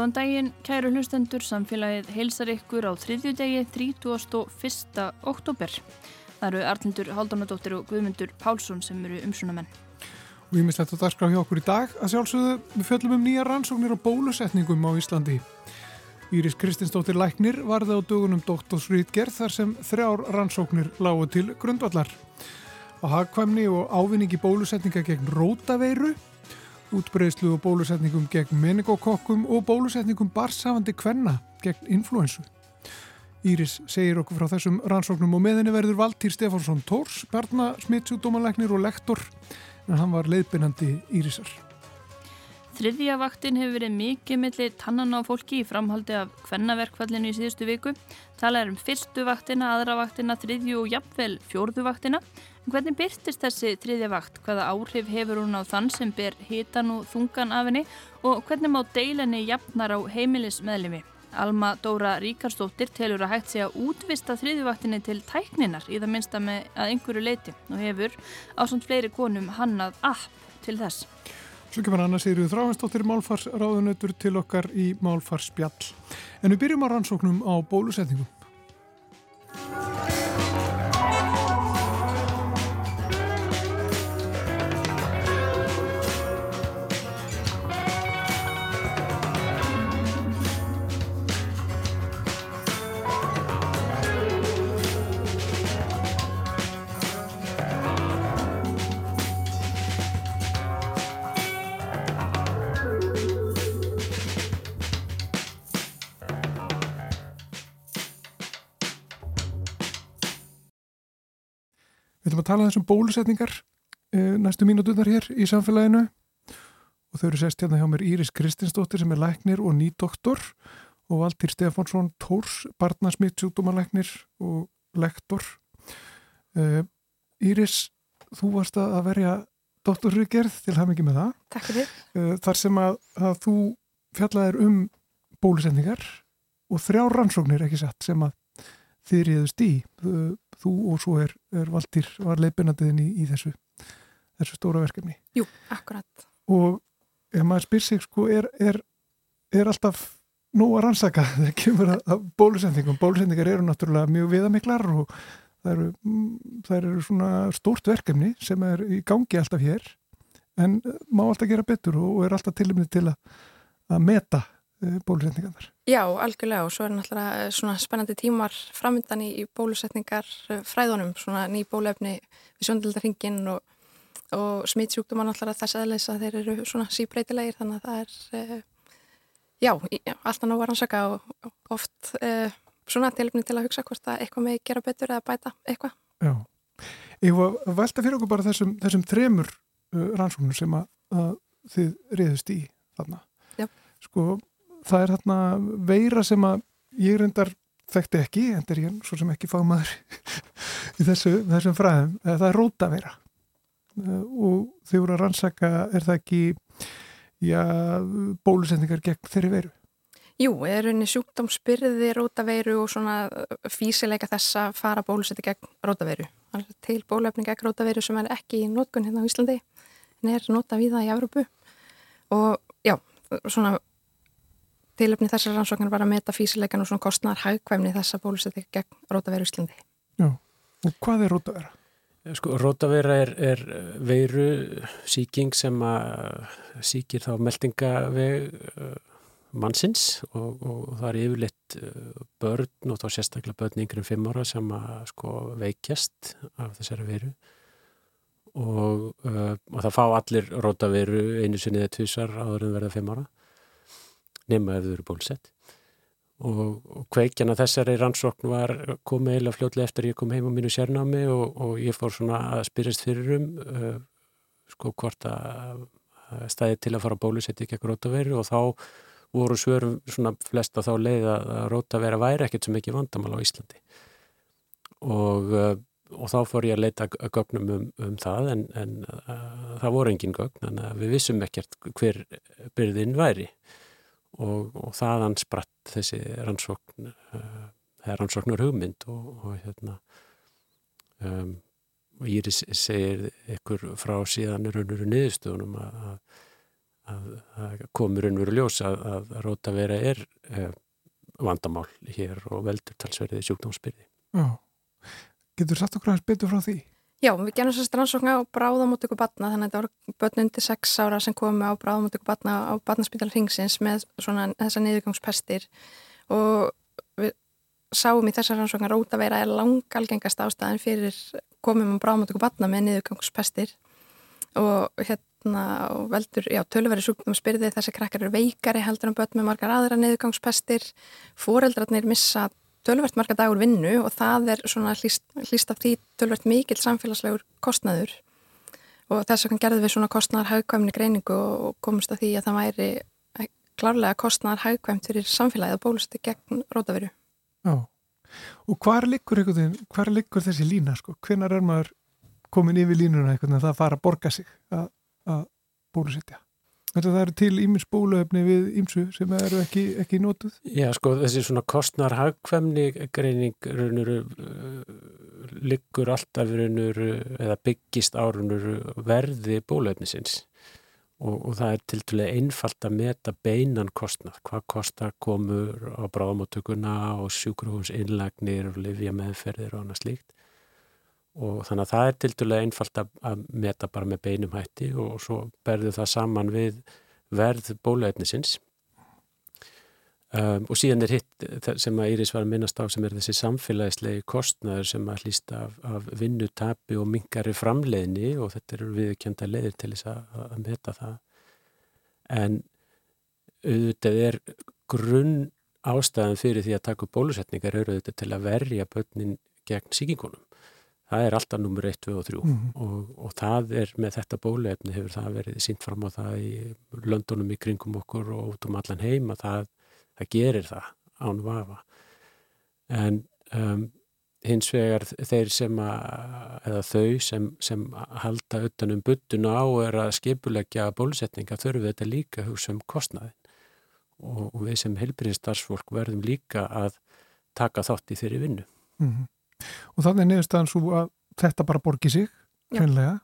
Góðan daginn, kæru hlustendur, samfélagið heilsar ykkur á þriðju degi 31. oktober. Það eru Arlindur Haldunadóttir og Guðmundur Pálsson sem eru umsunamenn. Og ég mislegt að dagskrá hjá okkur í dag að sjálfsögðu við fjöllum um nýja rannsóknir og bólusetningum á Íslandi. Íris Kristinsdóttir Læknir varði á dögunum doktorsrýtgerð þar sem þrjár rannsóknir lágu til grundvallar. Á hagkvæmni og ávinningi bólusetninga gegn rótaveiru útbreyðslu og bólusetningum gegn meningokokkum og bólusetningum barsafandi kvenna gegn influensu. Íris segir okkur frá þessum rannsóknum og meðinni verður Valtýr Stefánsson Tórs, Berna Smitsjúdómanleiknir og lektor, en hann var leiðbynandi Írisar. Þriðja vaktin hefur verið mikið millir tannan á fólki í framhaldi af kvennaverkfallinu í síðustu viku. Talað er um fyrstu vaktina, aðra vaktina, þriðju og jafnvel fjórðu vaktina. Hvernig byrtist þessi þriðja vakt? Hvaða áhrif hefur hún á þann sem ber hitan og þungan af henni? Og hvernig má deilenni jafnar á heimilismeðlimi? Alma Dóra Ríkarsdóttir telur að hægt sé að útvista þriðjuvaktinni til tækninar í það minnsta með að einhverju leiti og hefur á samt fleiri konum hannað app til þess. Svo kemur Anna Sigriður Þráhansdóttir málfarsráðunötur til okkar í málfarsspjall. En við byrjum á rannsóknum á bólusetningum. Tala þessum bólusetningar uh, næstu mínutunar hér í samfélaginu og þau eru sest hérna hjá mér Íris Kristinsdóttir sem er læknir og nýdoktor og Valtýr Stefánsson Tórs, barnasmitt, sjúkdómanlæknir og lektor. Uh, Íris, þú varst að verja doktorriðgerð til haf mikið með það. Takk fyrir. Uh, þar sem að, að þú fjallaðir um bólusetningar og þrjá rannsóknir ekki satt sem að þið reyðust í þú og svo er, er Valtýr var leipinandiðin í, í þessu þessu stóra verkefni. Jú, akkurat. Og ef maður spyr sig sko er, er, er alltaf nú að rannsaka þegar kemur að bólusendingum? Bólusendingar eru náttúrulega mjög viðamiklar og það eru, það eru svona stórt verkefni sem er í gangi alltaf hér en má alltaf gera betur og er alltaf tilumni til að, að meta bólusetningarnar. Já, algjörlega og svo er náttúrulega eh, svona spennandi tímar framöndan í, bólusetningar eh, fræðunum, svona ný bólefni við sjóndildarhingin og, og smitsjúkduma náttúrulega þess aðleis að þeir eru svona síbreytilegir þannig að það er, já, alltaf ná að rannsaka og oft svona tilöfni til að hugsa hvort að eitthvað með gera betur eða bæta eitthvað. Já, ég var að velta fyrir okkur bara þessum, þessum þremur rannsóknum sem að, að þið reyðust í þarna. Já. Sko, það er hérna veira sem að ég reyndar þekkti ekki, en það er ég svo sem ekki fagmaður í þessu, þessum fræðum, það er rótaveira og þau voru að rannsaka er það ekki já, bólusendingar gegn þeirri veru? Jú, er rauninni sjúkdómsbyrði rótaveiru og svona físileika þess að fara bólusetti gegn rótaveiru. Til bólefning gegn rótaveiru sem er ekki í nótkunn hérna á Íslandi en er nota við það í Európu og já, svona tilöfni þessar rannsóknar var að meta físileikan og svona kostnar haugkvæmni þessa bólusetting gegn rótaveru Íslandi. Já, og hvað er rótavera? Sko, rótavera er, er veiru síking sem að síkir þá meldingaveg uh, mannsins og, og það er yfirleitt börn og þá sérstaklega börn yngre en fimm ára sem að sko veikjast af þessari veiru og, uh, og það fá allir rótaveru einu sinni eða tvísar áður en verða fimm ára nema ef þau eru bólsett. Og, og kveikjana þessari rannsókn var komið eila fljóðlega eftir ég kom heim á mínu sérnámi og, og ég fór svona að spyrjast fyrir um uh, sko hvort að stæði til að fara bólusetti ekki ekki rótaveru og þá voru svörum svona flest að þá leið að rótavera væri ekkert sem ekki vandamál á Íslandi. Og, uh, og þá fór ég að leita gögnum um, um það en, en uh, það voru engin gögn en við vissum ekkert hver byrðin væri. og, og þaðan spratt þessi rannsókn uh, rannsóknur hugmynd og, og hérna um, og Íris segir ykkur frá síðan raunuru niðurstöðunum að, að, að komur unnveru ljós að, að róta vera er uh, vandamál hér og veldur talsverðið sjúkdómsbyrði. Já. Getur þú sagt okkur hans betur frá því? Já, við genum sérst rannsókn á bráðamótöku batna, þannig að þetta voru börn undir 6 ára sem komu á bráðamótöku batna á batnaspítal Ringsins með svona þessa niðurgangspestir og við sáum í þessar rannsókn að rótaveira er langalgengast ástæðan fyrir komum á bráðamótöku batna með niðurgangspestir og hérna og veldur, já, tölveri sjúkdum spyrði þessi krakkar eru veikari heldur en börn með margar aðra niðurgangspestir, foreldrarnir missa tölvert marga dagur vinnu og það er svona hlýst, hlýst af því tölvert mikill samfélagslegur kostnaður og þess vegna gerðum við svona kostnaðar haugkvæmni greiningu og komumst að því að það væri klárlega kostnaðar haugkvæmt fyrir samfélagið og bólusti gegn rótaveru. Já, og hvar liggur, hvar liggur þessi lína sko? Hvenar er maður komin yfir línuna eitthvað en það fara að borga sig að, að bólusetja? Þetta það eru til ímins bóluefni við ímsu sem eru ekki, ekki nótuð? Já, sko, þessi svona kostnar hagkvæmni greining raunuru, uh, liggur alltaf raunuru, eða byggist árunuru verði bóluefnisins og, og það er til dælu einfalt að meta beinan kostnar. Hvað kostar komur á bráðmáttökuna og sjúkruhús innlagnir og livja meðferðir og annað slíkt og þannig að það er til dælu einfalt að, meta bara með beinum hætti og svo berðu það saman við verð bóluefnisins. Um, og síðan er hitt sem að Íris var að minnast á sem er þessi samfélagslegi kostnaður sem að hlýsta af, af vinnutapi og mingari framleiðni og þetta eru viðkjönda leiðir til þess að, að meta það. En auðvitað er grunn ástæðan fyrir því að taka upp bólusetningar auðvitað til að verja börnin gegn síkingunum það er alltaf nummer 1, 2 og 3 mm -hmm. og, og það er með þetta bólefni hefur það verið sínt fram á það í löndunum í kringum okkur og út um allan heim að það, það gerir það án vafa. En um, hins vegar þeir sem að, eða þau sem, sem halda utanum buttun á er að skipulegja bólusetninga þurfum þetta líka hugsa um kostnaðin og, og við sem helbriðinstarfsfólk verðum líka að taka þátt í þeirri vinnu. Mm -hmm og þannig er niðurstaðan svo að þetta bara borgi sig hreinlega.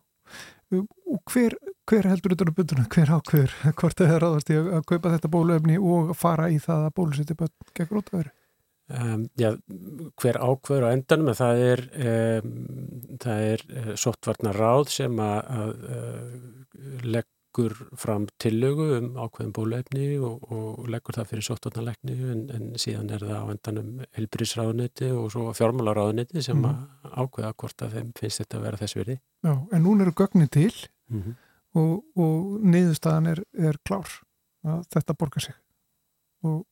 Og hver, hver heldur þetta um byrjunum, hver ákveður hvort það er ráðast í að kaupa þetta bóluefni og fara í það að bólusetja börn gegn rótaveru? Um, já, hver ákveður á endanum það er, um, það er uh, sóttvarnar ráð sem að, að uh, legg leggur fram tillögu um ákveðin bóluefni og, og leggur það fyrir sóttvarnalegni en, en síðan er það á endanum helbrísráðuniti og svo fjármálaráðuniti sem mm. ákveða hvort að þeim finnst þetta að vera þess verið. Já, en núna eru gögnin til mm -hmm. og, og niðurstaðan er, er klár að þetta borgar sig og,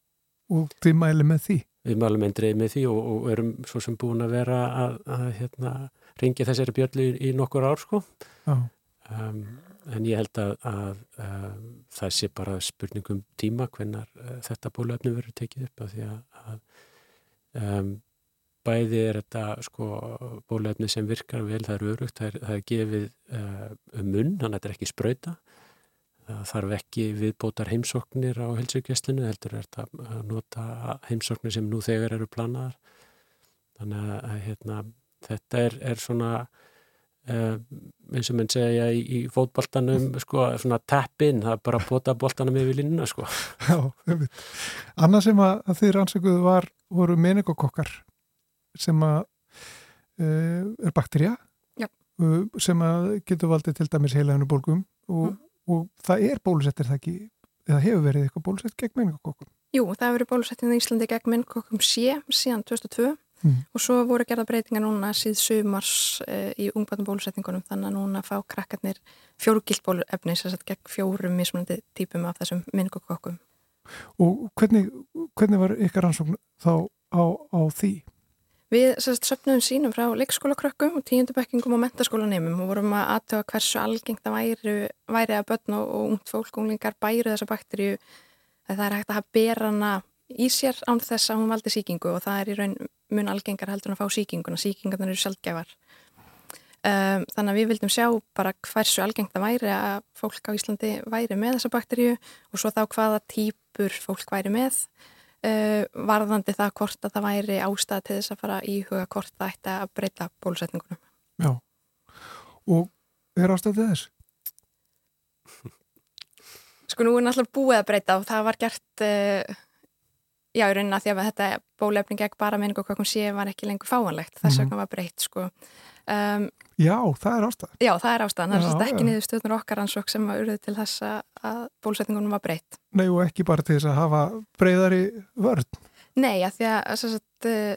og þið mæli með því. Við mælum eindreið með því og erum svo sem búin að vera að, að hérna, ringi þessari björli í nokkur ár sko. Já. Um, en ég held að, að, að það sé bara spurningum tíma hvernar uh, þetta bólöfni verður tekið upp af því að um, bæði er þetta sko bólöfni sem virkar vel, það er örugt, það er, það er gefið uh, um munn, þannig að þetta er ekki spröyta það þarf ekki viðbótar heimsóknir á helsugjastlinu, heldur er þetta að nota heimsóknir sem nú þegar eru planaðar. Þannig að hérna, þetta er, er svona Uh, eins og mann segja í, í fótboltanum sko, svona tappin, það er bara að bota boltanum yfir línuna sko. Já, annað sem að, þið rannsökuðu var, voru meningokokkar sem að uh, er bakterja uh, sem að getur valdið til dæmis heilæðinu bólgum og, mm. og það er bólusettir það ekki, eða hefur verið eitthvað bólusett gegn meningokokkum? Jú, það hefur verið bólusettir í Íslandi gegn meningokkum sé síðan 2002 Mm. Og svo voru gerða breytinga núna síð sumars e, í ungbarnum bólusetningunum þannig að núna fá krakkarnir fjórugilt bóluefni sem sett gegn fjórum mismunandi típum af þessum minningokokkum. Og hvernig, hvernig var ykkar ansókn þá á, á því? Við sérst söpnum sínum frá leikskólakrökkum og tíundubekkingum og mentaskólanemum og vorum að aðtöfa hversu algengt það væri, væri að börn og, og ungt fólkunglingar bæru þessa bakteríu að það er hægt að hafa berana í sér án þess að hún valdi síkingu og það er í raun mun algengar heldur að fá síkinguna, síkingarna eru sjálfgefar um, þannig að við vildum sjá bara hversu algengt það væri að fólk á Íslandi væri með þessa bakteríu og svo þá hvaða típur fólk væri með uh, varðandi það hvort að það væri ástæð til þess að fara í huga hvort það ætti að breyta bólusetningunum. Já, og er ástæð til þess? Sko nú er náttúrulega búið að breyta og það var gert uh, já, í rauninna því að þetta bólefning gegn bara menningu og hvað kom sé var ekki lengur fáanlegt þess Mhm. vegna var breytt sko um, Já, það er ástæð. Já, það er ástæðan, það er Já, ekki já. niður stöðnur okkar ansvökk sem var urðið til þess að- bólusetningunum var breytt Nei, og ekki bara til þess að hafa breyðari vörn. Nei, að því að sagt, uh,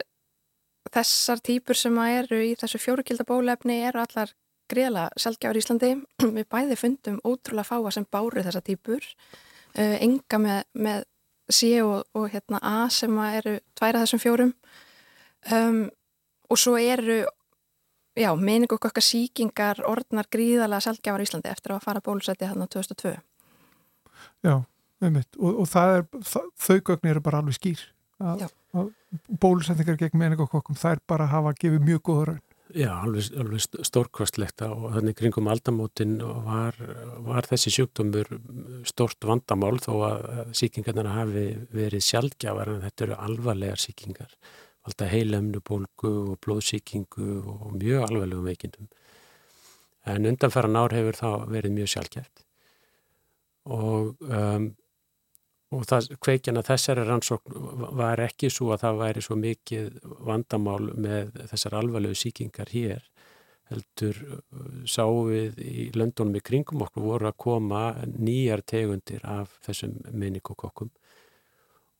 þessar típur sem eru í þessu fjórukilda bólefni eru allar greiðlega sjálfgjafur í Íslandi. Við bæði fundum ótrúlega fáa sem báru þessar típur. Uh, enga með, með C og, og hérna, A sem eru tværa þessum fjórum. Um, og svo eru já, meningokokka síkingar orðnar gríðarlega sjálfgjafur í Íslandi eftir að fara bólusetti hérna 2002. Já, einmitt. Og, og það er, það, þau gögn eru bara alveg skýr. Að, að bólusetningar gegn meningokokkum, það er bara að hafa gefið mjög góða raun. Já, alveg, alveg stórkvastlegt og þannig kringum aldamótin var, var þessi sjúkdómur stórt vandamál þó að síkingarnar hafi verið sjálfgjafar en þetta eru alvarlegar síkingar alltaf heilemnubólgu og blóðsíkingu og mjög alvarlegum veikindum. En undanfæran ár hefur þá verið mjög sjálfgjæft og um, og það, kveikjana þessari rannsókn var ekki svo að það væri svo mikið vandamál með þessar alvarlegu síkingar hér heldur sáum við í löndunum í kringum okkur voru að koma nýjar tegundir af þessum meningokokkum.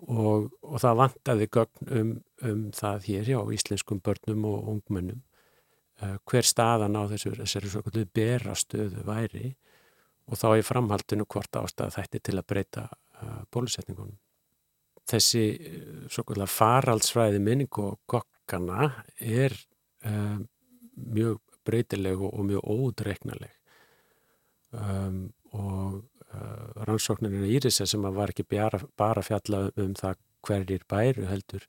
Og, og það vantaði gögn um, um það hér hjá íslenskum börnum og ungmennum uh, hver staðan á þessu, þessari svo kallu berastöðu væri og þá í framhaldinu hvort ástæða þetta til að breyta uh, bólusetningunum. Þessi uh, svo kallu faraldsfræði meningokokkana er uh, mjög breytileg og, mjög ódreiknaleg um, og uh, rannsóknirinn Írisa sem var ekki bara, bara fjalla um það hverjir bæru heldur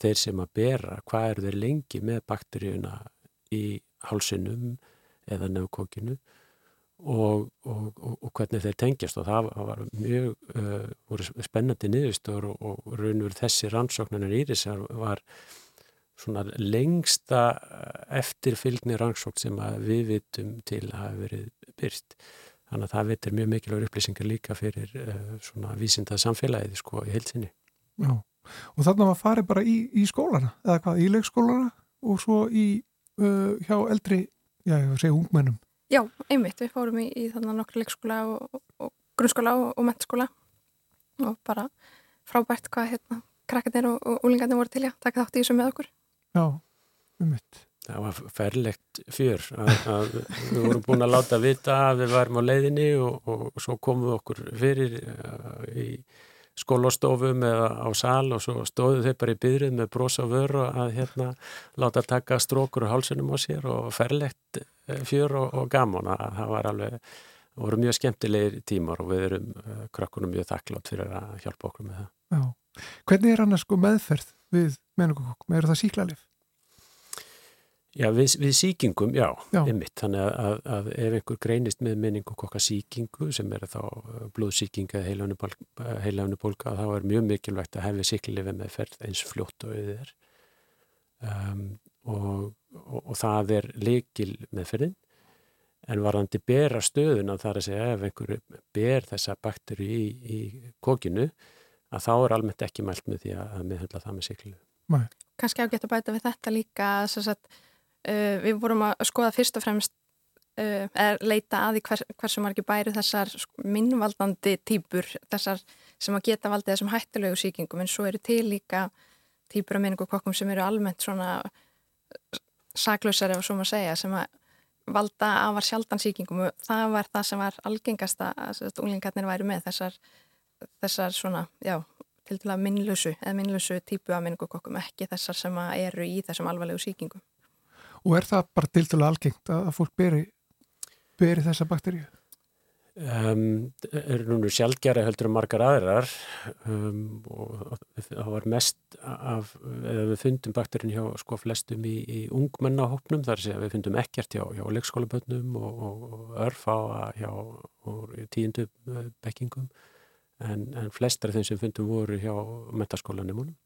þeir sem að bera, hvað eru þeir lengi með bakteríuna í hálsinum eða nefnkókinu og, og, og, og hvernig þeir tengjast og það var mjög uh, voru spennandi niðurstöður og, og raunur þessi rannsóknirinn Írisa var svona lengsta eftirfylgni rannsókn sem við vitum til að hafa verið byrst. Þannig að það veitir mjög mikilvægur upplýsingar líka fyrir uh, svona vísindað samfélagið sko í heilsinni. Já, og þarna var farið bara í, í skólana, eða hvað, í leikskólana og svo í, uh, hjá eldri, já, ég var að segja ungmennum. Já, einmitt, við fórum í, í þannig nokkru leikskóla og, og, grunnskóla og, og mentaskóla og bara frábært hvað hérna krakkarnir og, og úlingarnir voru til að taka þátt í þessu með okkur. Já, um mitt. Það var ferlegt fjör að, að við vorum búin að láta vita að við varum á leiðinni og, og svo komum við okkur fyrir uh, í skólastofum eða á sal og svo stóðu þau bara í byrjuð með brosa vöru að hérna láta taka strókur og hálsunum á sér og ferlegt fjör og, og gaman að það var alveg, voru mjög skemmtilegir tímar og við erum uh, krakkunum mjög þakklátt fyrir að hjálpa okkur með það. Já, hvernig er annars sko meðferð við meningokokkum? Er það síklarlif? Já, við, við síkingum, já, Já. einmitt. Þannig að, að, að ef einhver greinist með meningokokka síkingu sem er þá blóðsíkinga eða heilafnubólka, þá er mjög mikilvægt að hefði síklifi með ferð eins fljótt og er. Um, og, og, og það er leikil með ferðin. En varðandi bera stöðuna þar að segja ef einhver ber þessa bakteri í, í kokinu, að þá er almennt ekki mælt með því að meðhundla það með síklifi. Kanski ágætt að bæta við þetta líka að uh, við vorum að skoða fyrst og fremst uh, er leita að því hvers, hversu margir bæri þessar sko, minnvaldandi týpur, þessar sem að geta valdið þessum hættulegu síkingum en svo eru til líka týpur af meningokokkum sem eru almennt svona saklausar ef svo maður segja sem að valda afar sjaldan síkingum og það var það sem var algengasta að unglingarnir væri með þessar, þessar svona, já til til að minnlusu eða minnlusu típu af minningokokkum ekki þessar sem eru í þessum alvarlegu síkingum. Og er það bara að algengt að fólk beri, beri þessa bakteríu? Um, er núna sjálfgjara heldur margar aðrar um, og það var mest af, eða við fundum bakterin hjá sko flestum í, í ungmennahopnum þar sé að við fundum ekkert hjá, hjá leikskólabötnum og, og, og örfá hjá tíundu bekkingum en, en flestar af þeim sem fundum voru hjá mentaskólanemunum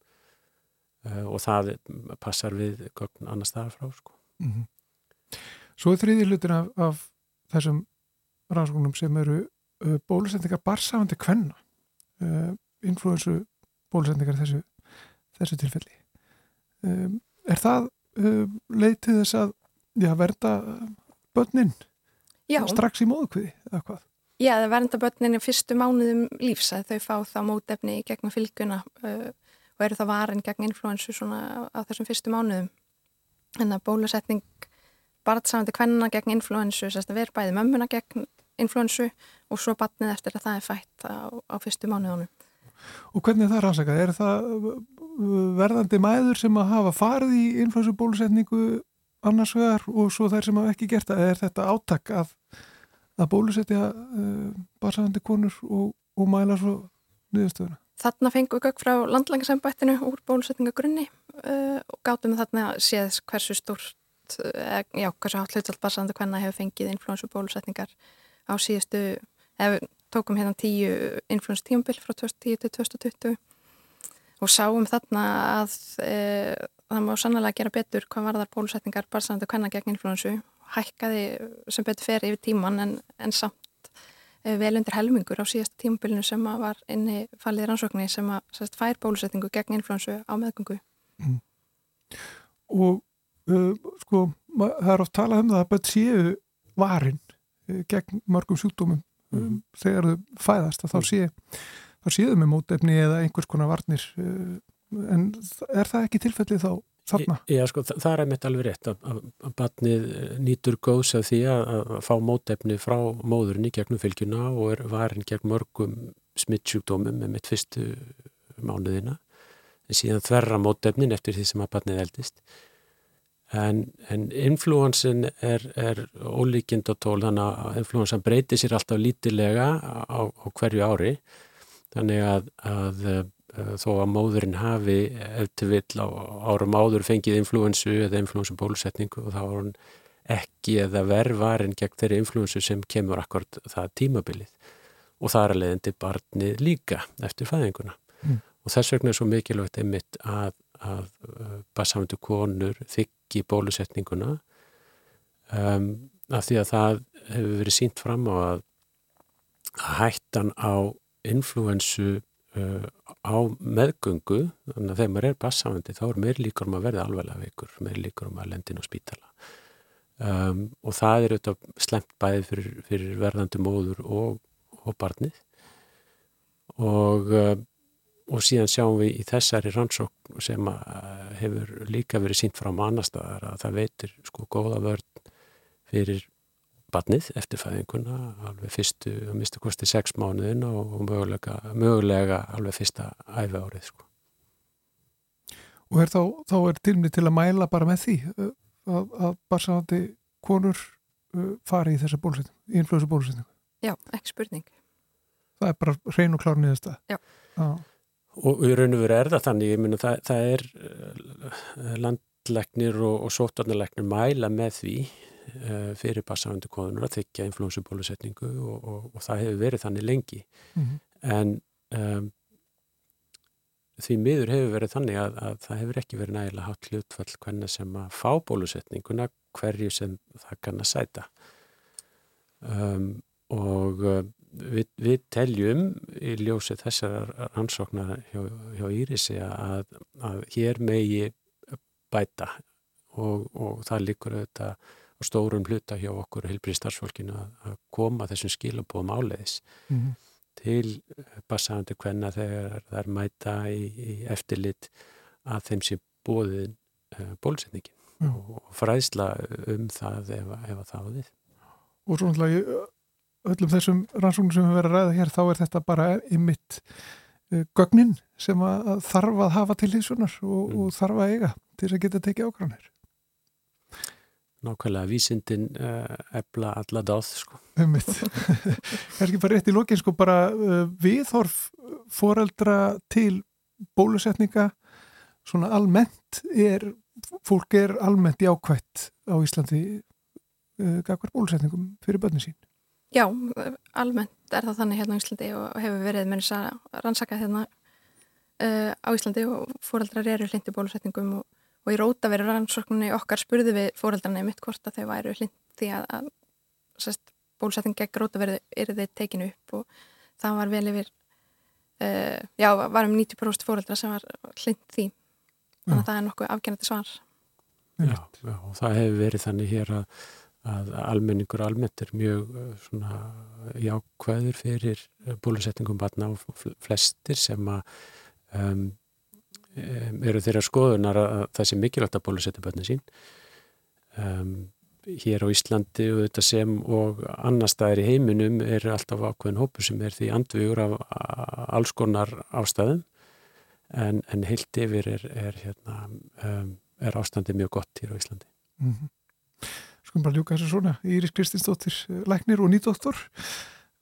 uh, og það passar við gögn annar staðar frá sko. Mm -hmm. Svo er þriði hlutin af, af þessum rannsóknum sem eru uh, bólusetningar barsafandi kvenna uh, influensu bólusetningar þessu, þessu tilfelli um, er það uh, leið til þess að já, verða börnin Já, strax í móðukviði eða hvað? já það vernda börninni fyrstu mánuðum lífs að þau fá þá mótefni í gegnum fylgjuna uh, og eru það varin gegn influensu svona á þessum fyrstu mánuðum. Að bólusetning barnsamandi kvenna gegn influensu, sérst að vera bæði mömmuna gegn influensu og svo barnið eftir að það er fætt á, á fyrstu mánuðunum. Og hvernig er það rannsakað? Er það uh, verðandi mæður sem að hafa farið í influensu bólusetningu annars vegar og svo þær sem hafa ekki gert það? Er þetta átak að, að bólusetja uh, barsafandi konur og, og mæla svo niðurstöðuna? Þarna fengum við gögg frá landlægarsambættinu úr bólusetningagrunni uh, og gátum þarna séð hversu stort, uh, já, hversu hlutvöld barsafandi kvenna hefur fengið influensu bólusetningar á síðustu, ef við tókum hérna tíu influensu tíumbil frá 2010 til 2020 og sáum þarna að e, það má sannlega gera betur hvað varðar bólusetningar barsafandi kvenna gegn influensu, hækkaði sem betur fer yfir tíman en, en samt vel undir helmingur á síðasta tímabilinu sem var inni fallið rannsóknir sem að sérst, fær bólusetningu gegn influensu á meðgöngu. Og uh, sko, það er oft talað um það að börn séu varin uh, gegn mörgum sjúkdómum um, Mhm. þegar þau fæðast að þá sé þá séu þau með mótefni eða einhvers konar varnir uh, en er það ekki tilfellið þá þarna? Já, sko, það, það er mitt alveg rétt að, að, að batnið nýtur góðs af því að, að fá mótefni frá móðurinn í gegnum fylgjuna og er varin gegn mörgum smittsjúkdómum með mitt fyrstu mánuðina. En síðan þverra mótefnin eftir því sem að batnið eldist. En, en influensin er, er ólíkind á tól þannig að influensan breytir sér alltaf lítilega á, á hverju ári. Þannig að, eh, þó að móðurinn hafi eftir vill á árum áður fengið influensu eða influensu bólusetningu og þá var hann ekki eða verðvarinn gegn þeirri influensu sem kemur akkord það tímabilið og það er að leiðandi barnið líka eftir fæðinguna Mm. og þess vegna er svo mikilvægt einmitt að, að uh, bassamundu konur þykki bólusetninguna um, af því að það hefur verið sínt fram á að að hættan á influensu á meðgöngu þannig að þegar maður er bassafandi þá er meir líkur um að verða alveglega veikur meir líkur um að lendin á spítala. Um, og það er auðvitað slemt bæði fyrir, fyrir verðandi móður og, og barnið. Og uh, og síðan sjáum við í þessari rannsókn sem að hefur líka verið sínt frá mannastæðar að það veitir sko góða vörn fyrir barnið eftir fæðinguna alveg fyrstu, að mista kosti sex mánuðin og mögulega, mögulega alveg fyrsta æfi árið sko. Og er þá, þá er tilmið til að mæla bara með því að, að barsafandi konur fari í þessa bólusetningu, í influensu bólusetningu. Já, ekki spurning. Það er bara hrein og klár niðursta. Já. Já. Og í raun og veru er það þannig, ég minna það, það er landlegnir og, og sótarnalegnir mæla með því fyrir bassafandi konur að þykja influensu bólusetningu og, og, og það hefur verið þannig lengi. Mm en um, því miður hefur verið þannig að, að það hefur ekki verið nægilega hátt hlutfall hvernig sem að fá bólusetninguna hverju sem það kann að sæta um, og uh, við, við teljum í ljósi þessar rannsóknar hjá, hjá Írisi að, að hér megi bæta og, og það líkur auðvitað á stórum hluta hjá okkur heilbrið starfsfólkinu að, koma þessum skilabóðum áleiðis -hmm. til bassafandi hvenna þegar það er mæta í, í eftirlit að þeim sé bóðin uh, bólusetningin Já. og, og fræðsla um það ef, ef það á við. Og svo náttúrulega öllum þessum rannsóknum sem við verðum að ræða hér þá er þetta bara ymitt uh, gögnin sem að þarf að hafa til hýsunar og, Mm. og þarf að eiga til þess að geta tekið ákvæmir. Nákvæmlega vísindin uh, ebla alla dáð sko. Ymitt. Kannski bara rétt í lokin sko bara uh, viðhorf foreldra til bólusetninga svona almennt er, fólk er almennt jákvætt á Íslandi uh, gagvar bólusetningum fyrir börnin sín. Já, almennt er það þannig hérna á Íslandi og hefur verið með þess að rannsaka hérna uh, á Íslandi og fóreldrar eru hlindi bólusetningum og, og í róta verið rannsókninni okkar spurði við fóreldrarna í mitt hvort að þau væru hlind því að, að sest, bólusetning gegn grótaverði er þið tekinu upp og það var vel yfir uh, já, var um 90% fóreldra sem var hlind því. Þannig að það er nokkuð afgjörnandi svar. Já, já, og það hefur verið þannig hér að, að almenningur almennt er mjög uh, svona jákvæður fyrir bólusetningum batna og flestir sem að um, eru þeirra skoðunar að það sé mikilvægt að bólusetja batna sín um, hér á Íslandi og þetta sem og annar staðir í heiminum er alltaf ákveðin hópu sem er því andvigur af alls konar ástæðum en, en heilt yfir er, er hérna um, er ástandið mjög gott hér á Íslandi. Mm -hmm. Skum bara ljúka þessu svona. Íris Kristinsdóttir, læknir og nýdoktor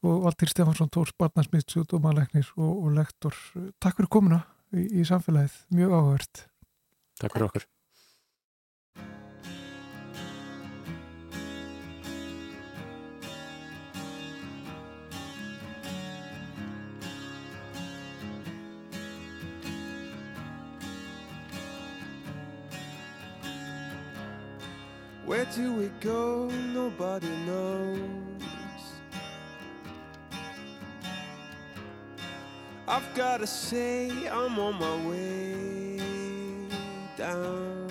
og Valdir Stefansson Tórs, barnasmiðs og dómalæknir og, og lektor. Takk fyrir komuna í, í samfélagið. Mjög áhverð. Takk fyrir okkur. Where do we go? Nobody knows. I've gotta say, I'm on my way down.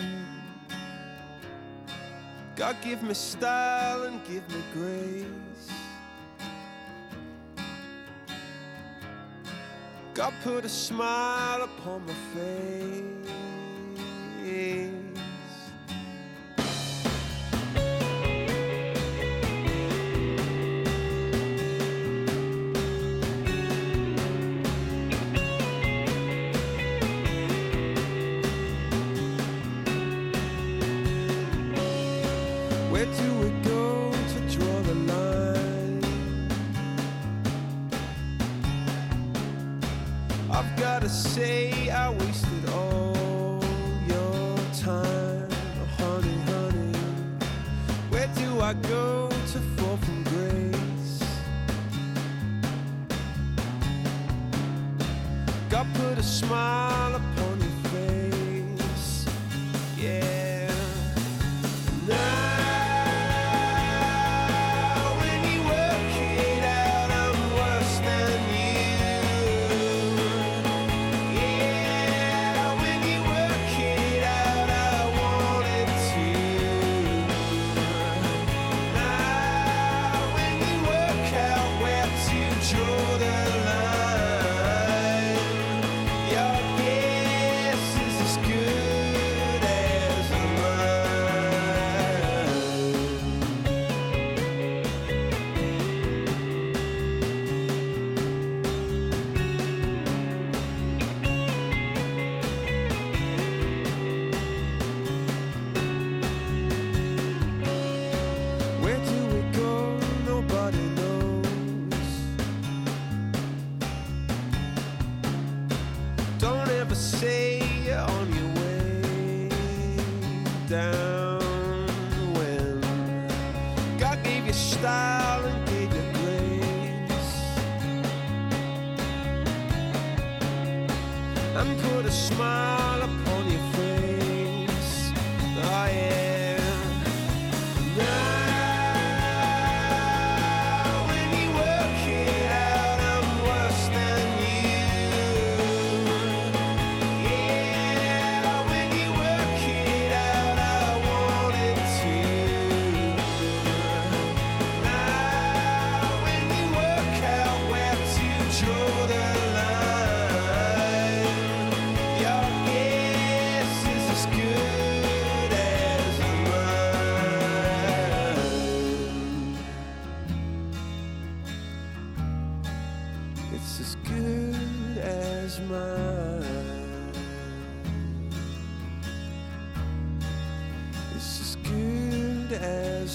God give me style and give me grace. God put a smile upon my face.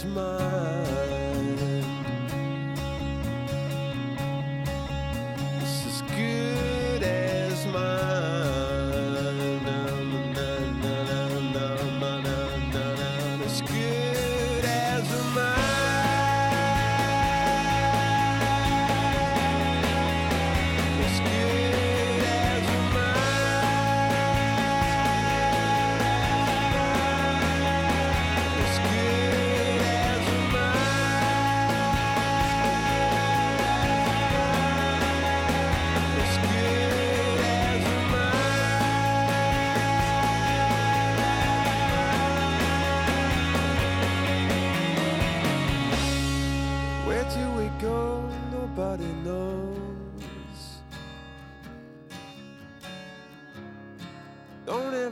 smile.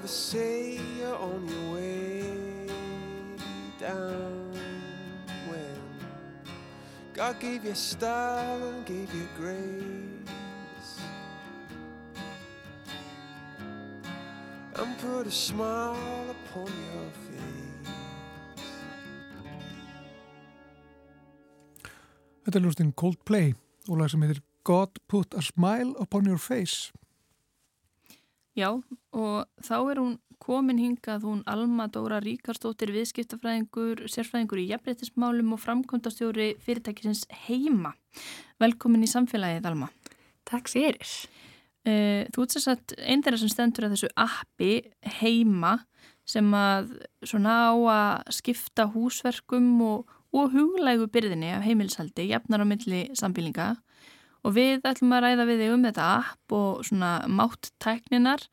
Say you're on your way down when God gave you style and gave you grace and put a smile upon your face. Þetta er lústinn Coldplay og lag sem heitir God Put a Smile Upon Your Face. Já, og þá er hún komin hingað hún Alma Dóra Ríkarstóttir viðskiptafræðingur, sérfræðingur í jafnbreytismálum og framkvæmdastjóri fyrirtækisins Heima. Velkomin í samfélagið Alma. Takk fyrir. Uh, þú ert sér satt einn þeirra sem stendur að þessu appi Heima sem að svona á að skipta húsverkum og, og huglægu byrðinni af heimilshaldi, jafnar á milli sambílinga og við ætlum að ræða við þig um þetta app og svona máttækninar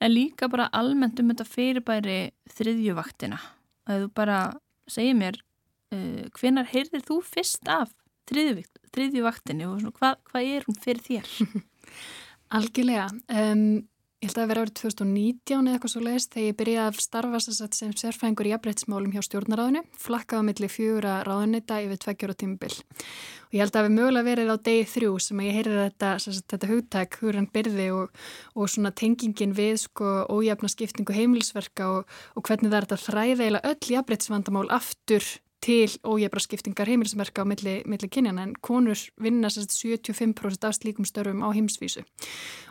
en líka bara almennt um þetta fyrirbæri þriðjuvaktina. Að þú bara segir mér uh, hvenar heyrðir þú fyrst af þriðjuvaktinni og svona, hvað, hvað er hún fyrir þér? Algjörlega. Um, ég held að það vera árið 2019 eða eitthvað svo leiðist þegar ég byrjaði að starfa sem sérfæðingur í jafnbreytismálum hjá stjórnaráðinu, flakkaði millir fjögura ráðunita yfir tveggjóra tímubil. Og ég held að það hefði mögulega verið á degi þrjú sem að ég heyrði þetta, þetta hugtæk, húran byrði og, og svona tengingin við sko ójafna skiptingu heimilisverka og, og hvernig það er þetta þræðeila öll jafnbreytisvandamál aftur til ójefra skiptingar heimilismerka á milli, milli kynjana en konur vinna sagt, 75% af slíkum störfum á heimsvísu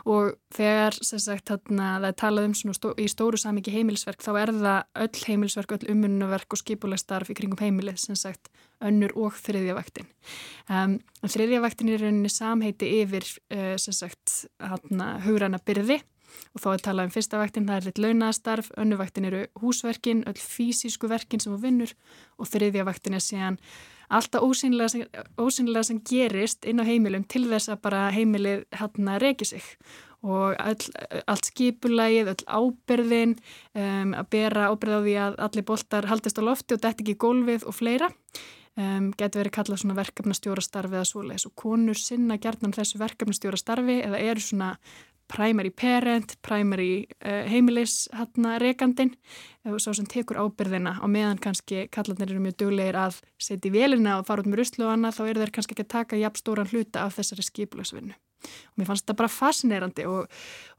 og þegar sagt, þarna, það er talað um stó, í stóru samiki heimilisverk þá er það öll heimilisverk, öll umunnaverk og skipulegstarf í kringum heimilið sem sagt önnur og þriðjavaktin. Um, þriðjavaktin er rauninni samheiti yfir uh, sagt hugræna byrði og þá er talað um fyrsta vaktin, það er litt launaðastarf, önnu vaktin eru húsverkin, öll fysisku verkin sem þú vinnur og þriðja vaktin er síðan alltaf ósynlega sem, ósynlega sem gerist inn á heimilum til þess að bara heimilið hérna reki sig og öll, allt skipulægið, öll ábyrðin, um, að bera ábyrð á því að allir boltar haldist á lofti og dætt ekki í gólfið og fleira. Um, getur verið kallað svona verkefnastjóra starfi eða svoleiðis og konur sinna gerðan þessu verkefnastjóra starfi eða eru svona primary parent, primary uh, heimilis hérna rekandin svo sem tekur ábyrðina og meðan kannski kallarnir eru mjög duglegir að setja í velina og fara út með ruslu og annað þá eru þeir kannski ekki að taka jafn stóran hluta af þessari skiplagsvinnu og mér fannst þetta bara fascinerandi og,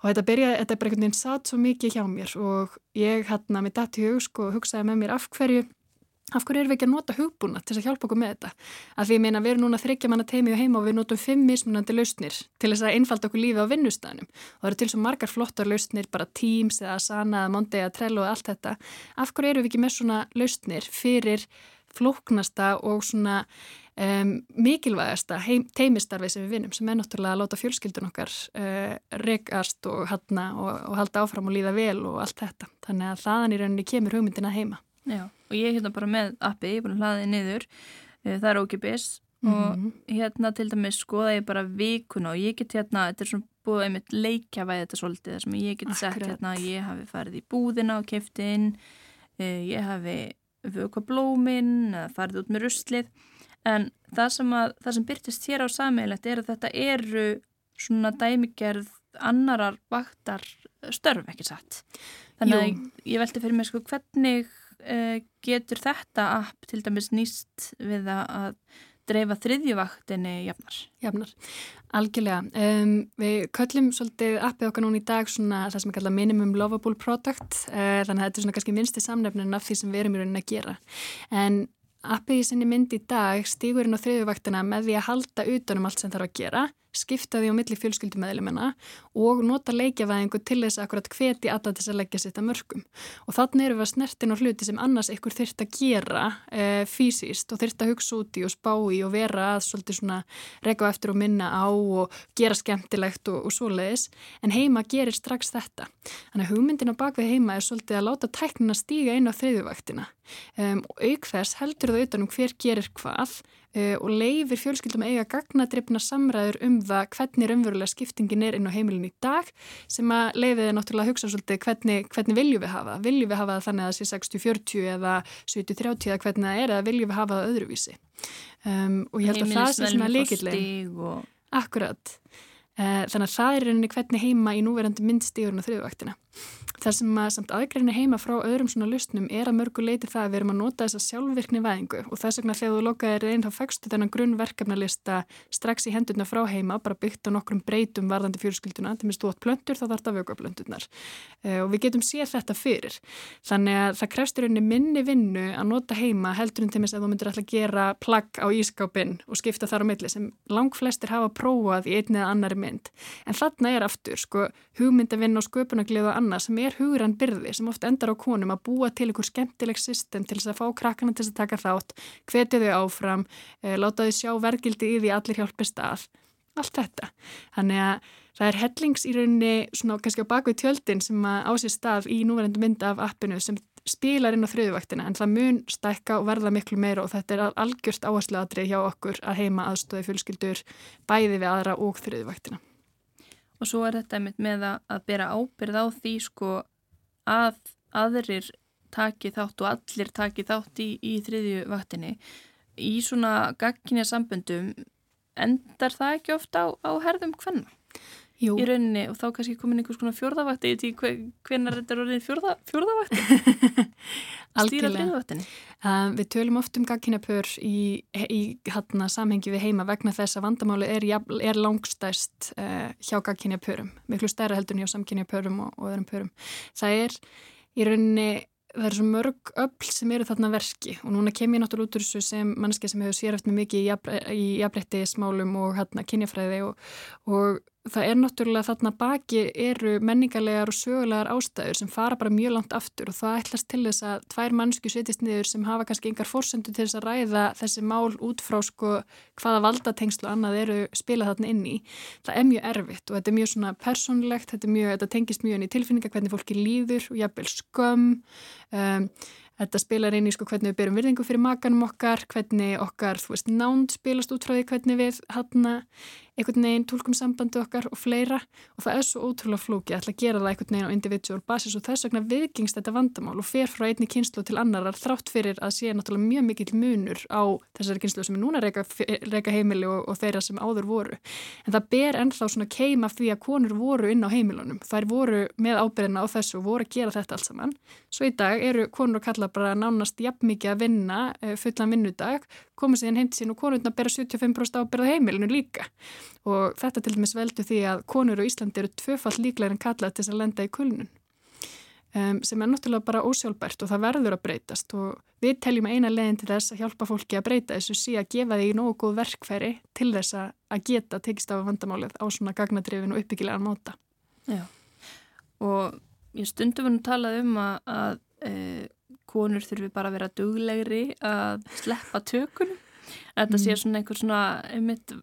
og þetta byrjaði, þetta er bara einhvern veginn satt svo mikið hjá mér og ég hérna með dætt í hug sko hugsaði með mér af hverju af hverju erum við ekki að nota hugbúna til að hjálpa okkur með þetta? Af því ég meina við erum núna þryggja manna teimi og heima og við notum fimm mismunandi lausnir til þess að einfalda okkur lífi á vinnustæðinum og það eru til svo margar flottar lausnir, bara Teams eða Asana eða Monday eða Trello og allt þetta. Af hverju erum við ekki með svona lausnir fyrir flóknasta og svona um, mikilvægasta teimistarfi sem við vinnum sem er náttúrulega að láta fjölskyldun okkar uh, regast og, og, og halda áfram og líða vel og allt þetta. Þannig að þaðan í rauninni kemur hugmyndina heima. Já, og ég er hérna bara með appi, ég er bara hlaðið niður, eh, það er ókipis mm -hmm. og mhm. hérna til dæmis skoða ég bara vikuna og ég get hérna, þetta er svona búið einmitt leikjavæði þetta svolítið þar sem ég get sett hérna, ég hafi farið í búðina og kefti inn, eh, ég hafi vöku blóminn, farið út með ruslið, en það sem, að, það sem byrtist hér á sammeilegt er að þetta eru svona dæmigerð annarar vaktar störf ekki satt. Þannig að Jú. ég velti fyrir mig sko hvernig uh, getur þetta app til dæmis nýst við að dreifa þriðjuvaktinni jafnar? Jafnar, algjörlega. Um, við köllum svolítið appið okkar núna í dag svona það sem er kallað minimum lovable product uh, þannig að þetta er svona kannski minnsti samnefnin af því sem við erum í rauninni að gera. En appið í sinni mynd í dag stígur inn á þriðjuvaktina með því að halda utanum allt sem þarf að gera skipta því á milli fjölskyldumæðilimina og nota leikjavæðingu til þess að akkurat hveti alla þess að leggja sitt að mörgum. Og þannig eru við að snertin á hluti sem annars ykkur þurft að gera e, fysiskt og þurft að hugsa út í og spá í og vera að svolítið svona rega eftir og minna á og gera skemmtilegt og, og svoleiðis. En heima gerir strax þetta. Þannig að hugmyndin á bakvið heima er svolítið að láta tæknina stíga inn á þriðjuvaktina. Um, og auk þess heldur það utanum hver gerir hvað og leifir fjölskyldum eiga gagnadrifna samræður um það hvernig raunverulega skiptingin er inn á heimilin í dag sem að leifið er náttúrulega að hugsa svolítið hvernig, hvernig viljum við hafa viljum við hafa það þannig að það sé 60-40 eða 70-30 eða hvernig það er eða viljum við hafa það öðruvísi? Um, og ég held að það sé svona leikilleg og... Akkurat. Uh, þannig að það er rauninni hvernig heima í núverandi myndstíðurinn og þriðvaktina Það sem að samt aðgreina heima frá öðrum svona lustnum er að mörgu leiti það að við erum að nota þessa sjálfvirkni væðingu. Og þess vegna þegar þú lokaðir einn þá fegstu þennan grunnverkefnalista strax í hendurna frá heima, bara byggt á nokkrum breytum varðandi fjölskylduna, til minnst þú átt plöntur þá þarf það að vöka plönturnar uh, og við getum séð þetta fyrir. Þannig að það krefstur unni minni vinnu að nota heima heldur en til minnst að þú myndir alltaf gera plagg á ískápin og skipta þar á milli sem lang mynd. Annað sem er hugrann byrði sem oft endar á konum að búa til einhver skemmtileg system til þess að fá krakkana til þess að taka þátt, hvetja þau áfram, e, láta þau sjá vergildi í því allir hjálpist að. Allt þetta. Þannig að það er hellings í rauninni svona kannski á bakvið tjöldin sem að á sér stað í núverendum mynda af appinu sem spilar inn á þriðuvaktina en það mun stækka og verða miklu meira og þetta er algjörst áherslu aðrið hjá okkur að heima aðstóði fjölskyldur bæði við aðra og þriðuvaktina. Og svo er þetta með að, að bera ábyrð á því sko að aðrir taki þátt og allir taki þátt í, í þriðjuvaktinni í svona gagginja samböndum endar það ekki ofta á, á herðum hvenna? Jú. í rauninni og þá kannski komin einhvers konar fjórðavakti í tí hvenar þetta er orðin fjórða, fjórðavakti stýra hliðvaktinni uh, Við tölum oft um gagkinapör í, í hérna, samhengi við heima vegna þess að vandamáli er, er langstæst uh, hjá gagkinapörum miklu stærra heldur en hjá samkynapörum og, og öðrum pörum. Það er í rauninni það eru svo mörg öll sem eru þarna verki og núna kem ég náttúrulega út úr þessu sem mannski sem hefur sérhæft mig mikið í jafnbretti smálum og hérna kynjafræði og, og það er náttúrulega þarna baki eru menningarlegar og sögulegar ástæður sem fara bara mjög langt aftur og það ætlast til þess að tvær mannsku setjast niður sem hafa kannski yngar fórsendu til þess að ræða þessi mál út frá sko hvaða valdatengslu annað eru spilað þarna inn í. Það er mjög erfitt og þetta er mjög svona personlegt, þetta, mjög, þetta tengist mjög inn í tilfinninga hvernig fólki líður og jafnvel skömm um, Þetta spilar inn í sko hvernig við byrjum virðingu fyrir makanum okkar, hvernig okkar, þú veist, nánd spilast út frá því hvernig við hann einhvern veginn tólkum sambandi okkar og fleira og það er svo ótrúlega flóki að gera það einhvern veginn á individual basis og þess vegna viðgingst þetta vandamál og fer frá einni kynslu til annarar þrátt fyrir að sé náttúrulega mjög mikill munur á þessari kynslu sem er núna reyka, reyka heimili og, og þeirra sem áður voru. En það ber ennþá svona keima því að konur voru inn á heimilunum. Þær voru með ábyrðina á þessu og voru að gera þetta allt saman. Svo í dag eru konur og kalla bara nánast jafn mikið að vinna eh, fullan vinnudag koma síðan heim til sín og konurna bera 75% ábyrða heimilinu líka. Og þetta til dæmis veldu því að konur og Íslandi eru tvöfall líklega en kallað til þess að lenda í kulnun um, sem er náttúrulega bara ósjálfbært og það verður að breytast. Og við teljum eina leginn til þess að hjálpa fólki að breyta þessu sí að gefa því nógu góð verkfæri til þess að geta tekist af vandamálið á svona gagnadrifin og uppbyggilegan móta. Já. Og stundum að tala um að, að e, konur þurfi bara að vera duglegri að sleppa tökunum. Þetta mm. sé svona einhver svona einmitt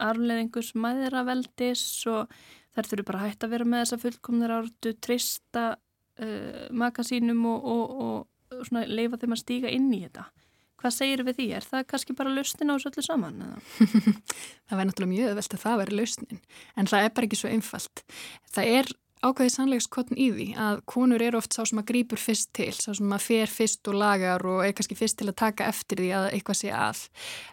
arfleðingus mæðiraveldis og þær þurfi bara hægt að vera með þessa fullkomnir ártu, trista uh, makasínum og, og, og svona leifa þeim að stíga inn í þetta. Hvað segir við því? Er það kannski bara lausnin á þessu öllu saman? það væri náttúrulega mjög öðvelt að það væri lausnin, en það er bara ekki svo einfalt. Það er ákveðið sannleikskotn í því að konur eru oft sá sem að grýpur fyrst til, sá sem að fer fyrst og lagar og er kannski fyrst til að taka eftir því að eitthvað sé að.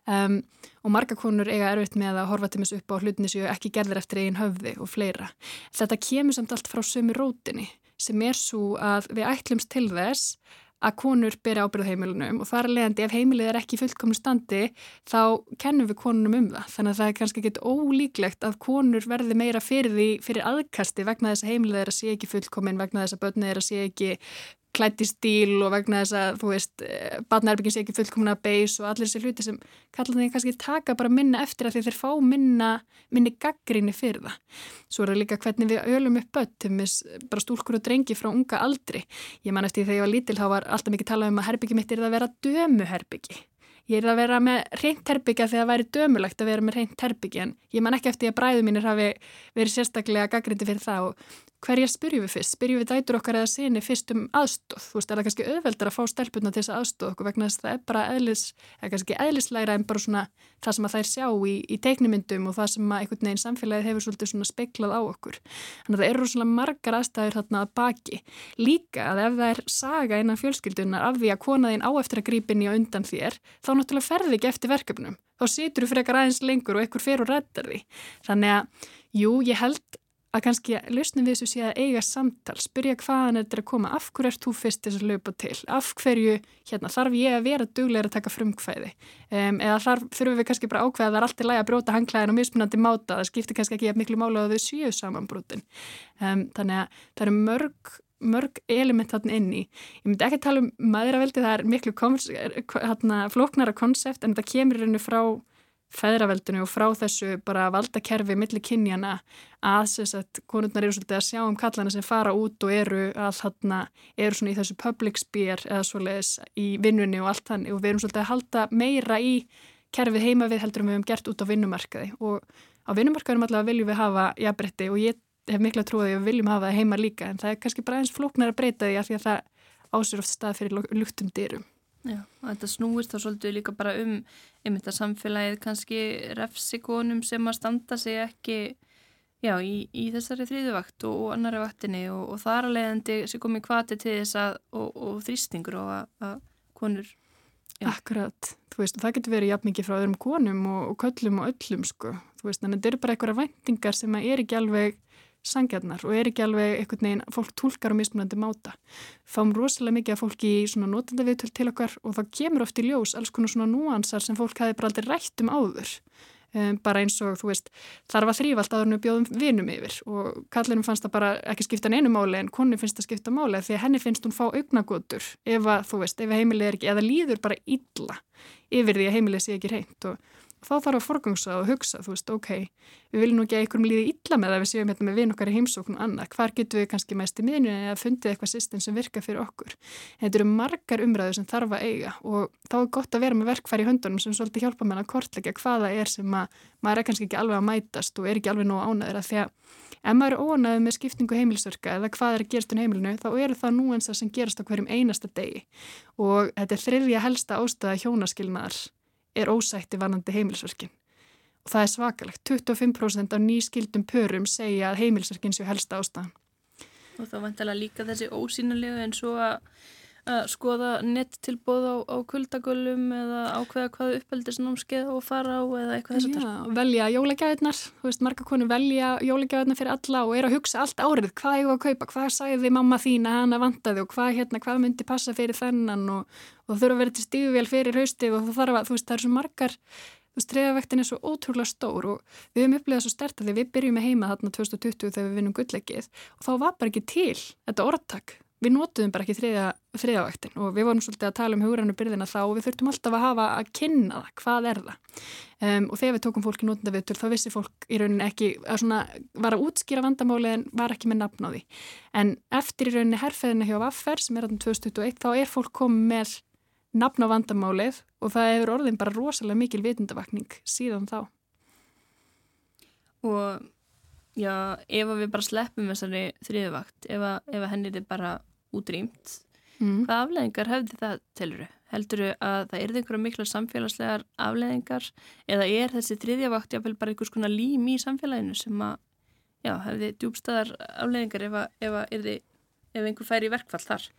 Um, og marga konur eiga erfitt með að horfa til mis upp á hlutinni sem ekki gerðir eftir eigin höfði og fleira. Þetta kemur samt allt frá sömu rótinni sem er svo að við ætlumst til þess að konur byrja ábyrð heimilunum og þar leiðandi ef heimilið er ekki fullkomnu standi þá kennum við konunum um það. Þannig að það er kannski ekkit ólíklegt að konur verði meira fyrir því fyrir aðkasti vegna þess að heimilið er að sé ekki fullkomin vegna þess að börnið er að sé ekki klætt í stíl og vegna þess að, þú veist, eh, barnaherbyggin sé ekki fullkomna beis og allir þessi hluti sem kallar þeim kannski taka bara minna eftir að þeir fá minna, minni gaggrinni fyrir það. Svo er það líka hvernig við ölum upp börn, bara stúlkur og drengi frá unga aldri. Ég man eftir þegar ég var lítil, þá var alltaf mikið talað um að herbyggi mitt er að vera dömuherbyggi. Ég er að vera með reynt herbyggja þegar það væri dömulagt að vera með reynt herbyggja en ég man ekki eftir að bræðu mínir hafi verið sérstaklega gaggrindi fyrir það og hverjar spyrjum við fyrst? Spyrjum við dætur okkar eða sinni fyrst um aðstóð? Þú veist, er það kannski auðveldar að fá stelpuna til þess að aðstóð okkur vegna þess að það er bara eðlis, eða kannski eðlislæra en bara svona það sem að þær sjá í, í teiknumyndum og það sem að einhvern veginn samfélagið hefur svolítið svona speiklað á okkur. Þannig að það eru svona margar aðstæður þarna að baki. Líka að ef það er saga innan fjölskyldunar af því að konaðinn á eftir að grípinni og undan þér, þá náttúrulega ferði ekki eftir verkefnum. Þá situr þú frekar aðeins lengur og ekkur fer og reddar því. Þannig að, jú, ég held að kannski lausnum við þessu sé að eiga samtal, spyrja hvaðan þetta er að koma, af hverju ert þú fyrst þess að löpa til, af hverju, hérna, þarf ég að vera duglegur að taka frumkvæði? Um, eða þarf, þurfum við kannski bara ákveða að það er alltaf læg að bróta hangklæðin og mismunandi máta, það skiptir kannski ekki miklu mála að þau séu samanbrotin. Um, þannig að það eru mörg mörg element þarna inn í ég myndi ekki tala um maðuraveldi, það er miklu hérna, flóknara konsept en þetta kemur hérna frá feðraveldinu og frá þessu bara valdakerfi millir kynjana að þess að konurnar eru svolítið að sjá um kallana sem fara út og eru að þarna eru svona í þessu public sphere eða svoleiðis í vinnunni og allt þannig. Og við erum svolítið að halda meira í kerfið heima við heldur um við hefum gert út á vinnumarkaði. Og á vinnumarkaðum allavega viljum við hafa jafnbretti og ég hef trúa því að við viljum hafa það heima líka. En það er kannski bara eins flóknar að breyta því að því að það ásur oft stað fyrir luktum dyrum. Já, og þetta snúist þá svolítið líka bara um einmitt að samfélagið kannski refsikonum sem að standa sig ekki já, í, í þessari þrýðuvakt og, og annari vaktinni og, og þar að leiðandi sem komi kvati til þess að og, og þrýstingur og að, að konur Já. Akkurat, þú veist, það getur verið jafn mikið frá öðrum konum og, köllum og öllum sko, þú veist, að þetta eru bara einhverja væntingar sem er ekki alveg sangjarnar og er ekki alveg einhvern veginn, fólk tólkar á mismunandi máta. Fáum rosalega mikið af fólki í svona notandaviðtöld til okkar og það kemur oft í ljós alls konar svona núansar sem fólk hafi bara aldrei rætt um áður. Um, bara eins og þú veist, þarf að þrýfa allt að hann bjóðum vinum yfir og kallinum fannst það bara ekki skipta einu máli en konni finnst það skipta máli því að henni finnst hún fá augnagotur ef að þú veist, ef heimilið er ekki, eða líður bara illa yfir því að heimilið sé ekki reynd og þá þarf að forgangsa og hugsa, þú veist, ok, við viljum nú ekki að einhverjum líði illa með það við séum hérna með vinn okkar í heimsókn og annað, hvar getum við kannski mest í miðinu eða fundið eitthvað system sem virka fyrir okkur. En þetta eru margar umræður sem þarf að eiga og þá er gott að vera með verkfæri í höndunum sem svolítið hjálpa með að kortleggja hvaða er sem að maður er kannski ekki alveg að mætast og er ekki alveg nóg ánæður að því að ef maður er óanæður með skiptingu heimilisverka eða hvað er að gerast um heimilinu þá eru það núensa sem gerast á hverjum einasta degi. Og þetta er þriðja helsta ástæða hjónaskilnaðar er ósætti vanandi heimilsverkin. Og það er svakalegt. 25% af nýskildum pörum segja að heimilsverkin séu helsta ástæðan. Og þá vantilega líka þessi ósýnulegu en svo að að skoða nettilbóð á, á kuldagölum eða ákveða hvaða uppeldisnámskeið og fara á eða eitthvað þess að það. Já, velja jólagjæðirnar, þú veist, marga konu velja jólagjæðirnar fyrir alla og er að hugsa allt árið, hvað ég var að kaupa, hvað sagði mamma þín að hana vantaði og hvað, hérna, hvað myndi passa fyrir þennan og, og það þurfa að vera til stíguvél fyrir haustið og það þarf að, þú veist, það er svo margar þú veist, treyðavektin er svo ótrúlega stór og við höfum upplegað svo stert að við byrjum með heima þarna 2020 þegar við vinnum gullleggið og þá var bara ekki til þetta orðtak við nótuðum bara ekki þriðja, þriðavaktin og við vorum svolítið að tala um hugrannu byrðina þá og við þurftum alltaf að hafa að kynna það, hvað er það? Um, og þegar við tókum fólki nótunda viðtur þá vissi fólk í rauninni ekki að svona var að útskýra vandamáli en var ekki með nafn á því. En eftir í rauninni herrfæðina hjá Vaffer sem er 2021 þá er fólk komið með nafn á vandamálið og það hefur orðin bara rosalega mikil vitundavakning síðan þá. Og Já, ef við bara sleppum þessari þriðvakt, ef, ef henni er bara útrýmt, mm. hvað afleðingar hefði það teluru? Heldur þau að það er einhverja mikla samfélagslegar afleðingar eða er þessi þriðjavakt jáfnvel bara einhvers konar lím í samfélaginu sem að, já, hefði djúbstæðar afleðingar ef, að, ef, að, ef einhver færi í verkfall þar?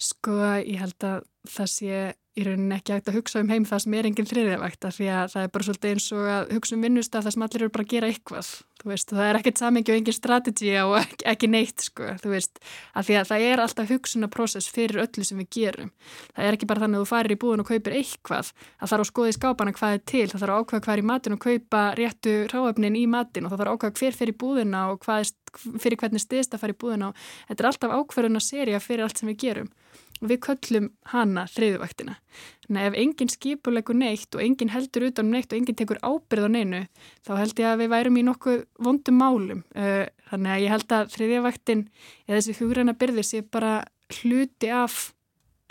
Sko, ég held að það sé í rauninni ekki hægt að hugsa um heim það sem er enginn þriðjavakt af því að það er bara svolítið eins og að hugsa um vinnustaf það sem allir eru bara að gera eitthvað veist, það er ekkert samingi og engin strategi og ekki, ekki neitt sko, veist því að það er alltaf hugsunaprósess fyrir öllu sem við gerum. Það er ekki bara þannig að þú farir í búin og kaupir eitthvað það þarf að skoða í skápana hvað er til, það þarf að ákvæða hvað er í matin og kaupa réttu ráöfnin í matin og það þarf að ákvæða hver fyrir búðina og fyrir hvernig stiðst að fara í búðina þetta er alltaf ákvæðuna seria fyrir allt sem við gerum og við köllum hana þriðuvaktina. Þannig að ef enginn skipulegur neitt og enginn heldur utan um neitt og enginn tekur ábyrð á neinu, þá held ég að við værum í nokkuð vondum málum. Eh, þannig að ég held að þriðjavaktin eða þessi hugræna byrðir sé bara hluti af,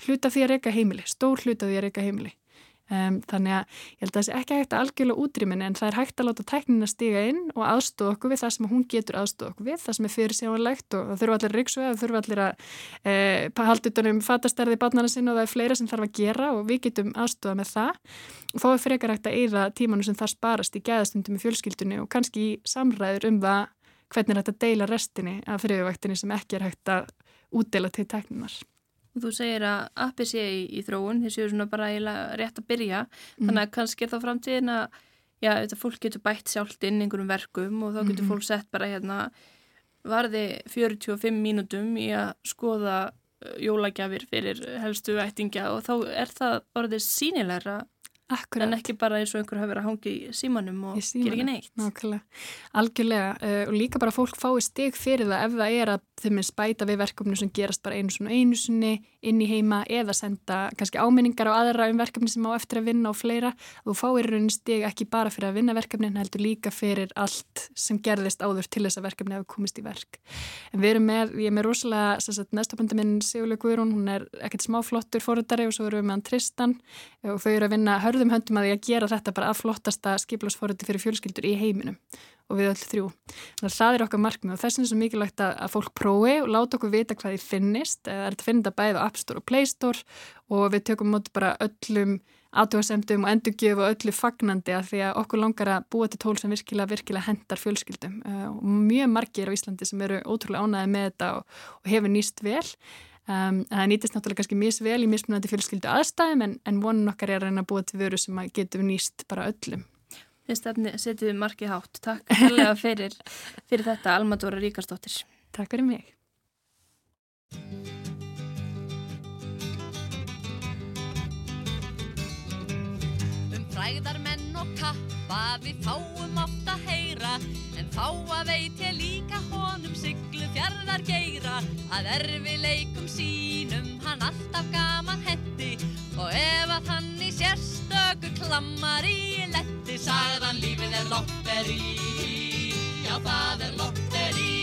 hluti af því að reyka heimili, stór hluti af því að reyka heimili. Um, þannig að ég held að það sé ekki hægt að algjörlega útrýmina en það er hægt að láta tæknina stiga inn og aðstóða okkur við það sem hún getur aðstóða okkur við, það sem er fyrir sjáanlegt og það þurfa allir ríksu eða það þurfa allir að e, halda utanum fatastærði barnana sinna og það er fleira sem þarf að gera og við getum aðstóða með það og þá er frekar hægt að eyða tímanu sem það sparast í gæðastundum í fjölskyldunni og kannski í samræður um það hvernig er að deila restinni af friðuvaktinni sem ekki er hægt að útdeila til tækninar. Og þú segir að appi sé í, í þróun, þessi er svona bara rétt að byrja, mm. þannig að kannski er þá framtíðin að já, þetta fólk getur bætt sjálft inn einhverjum verkum og þá getur mm. fólk sett bara hérna varði 45 mínútum í að skoða uh, jólagjafir fyrir helstu ættingja og þá er það orðið sínilegra Akkurat. en ekki bara eins og einhver hafi verið að hangi í símanum og gera ekki neitt. Nákvæmlega, algjörlega uh, og líka bara fólk fái stig fyrir það ef það er að þeim er spæta við verkefni sem gerast bara einu svona einu sunni inn í heima eða senda kannski áminningar á aðra um verkefni sem á eftir að vinna og fleira. Þú fáir raunin stig ekki bara fyrir að vinna verkefni en heldur líka fyrir allt sem gerðist áður til þess að verkefni hafi komist í verk. En við erum með, ég er með rosalega næstapönda minn Sigurlega Guðrún, hún er ekkert smáflottur fóröldari og svo erum við með hann Tristan og þau eru að vinna hörðum höndum að því að gera þetta bara að flottasta skiplásfóröndi fyrir fjölskyldur í heiminum og við öll þrjú. Þannig að það er okkar markmið og þess er svo mikilvægt að, að fólk prófi og láta okkur vita hvað þið finnist. Það er að finna bæðið á App Store og Play Store og við tökum móti bara öllum aðtjóðasemdum og endurgjöf og öllu fagnandi að því að okkur langar að búa til tól sem virkilega, virkilega hendar fjölskyldum uh, og mjög margir á Íslandi sem eru ótrúlega ánæði með þetta og, og hefur nýst vel um, en það nýtist náttúrulega kannski misvel í mismunandi fjölskyldu aðstæðum en, en vonun okkar er að reyna að búa til vöru sem getur nýst bara öllum. Þið stefni setjum við markið hátt. Takk helga fyrir, fyrir þetta Almadóra Ríkarsdóttir. Takk fyrir mig. Um fræðar menn og kappa við fáum oft að heyra En fá að veit ég líka honum siglu fjarrar geira Að erfi leikum sínum hann alltaf gaman hendi Og ef að hann í sérstöku klammar í letti Sagðan lífið er lotteri Já það er lotteri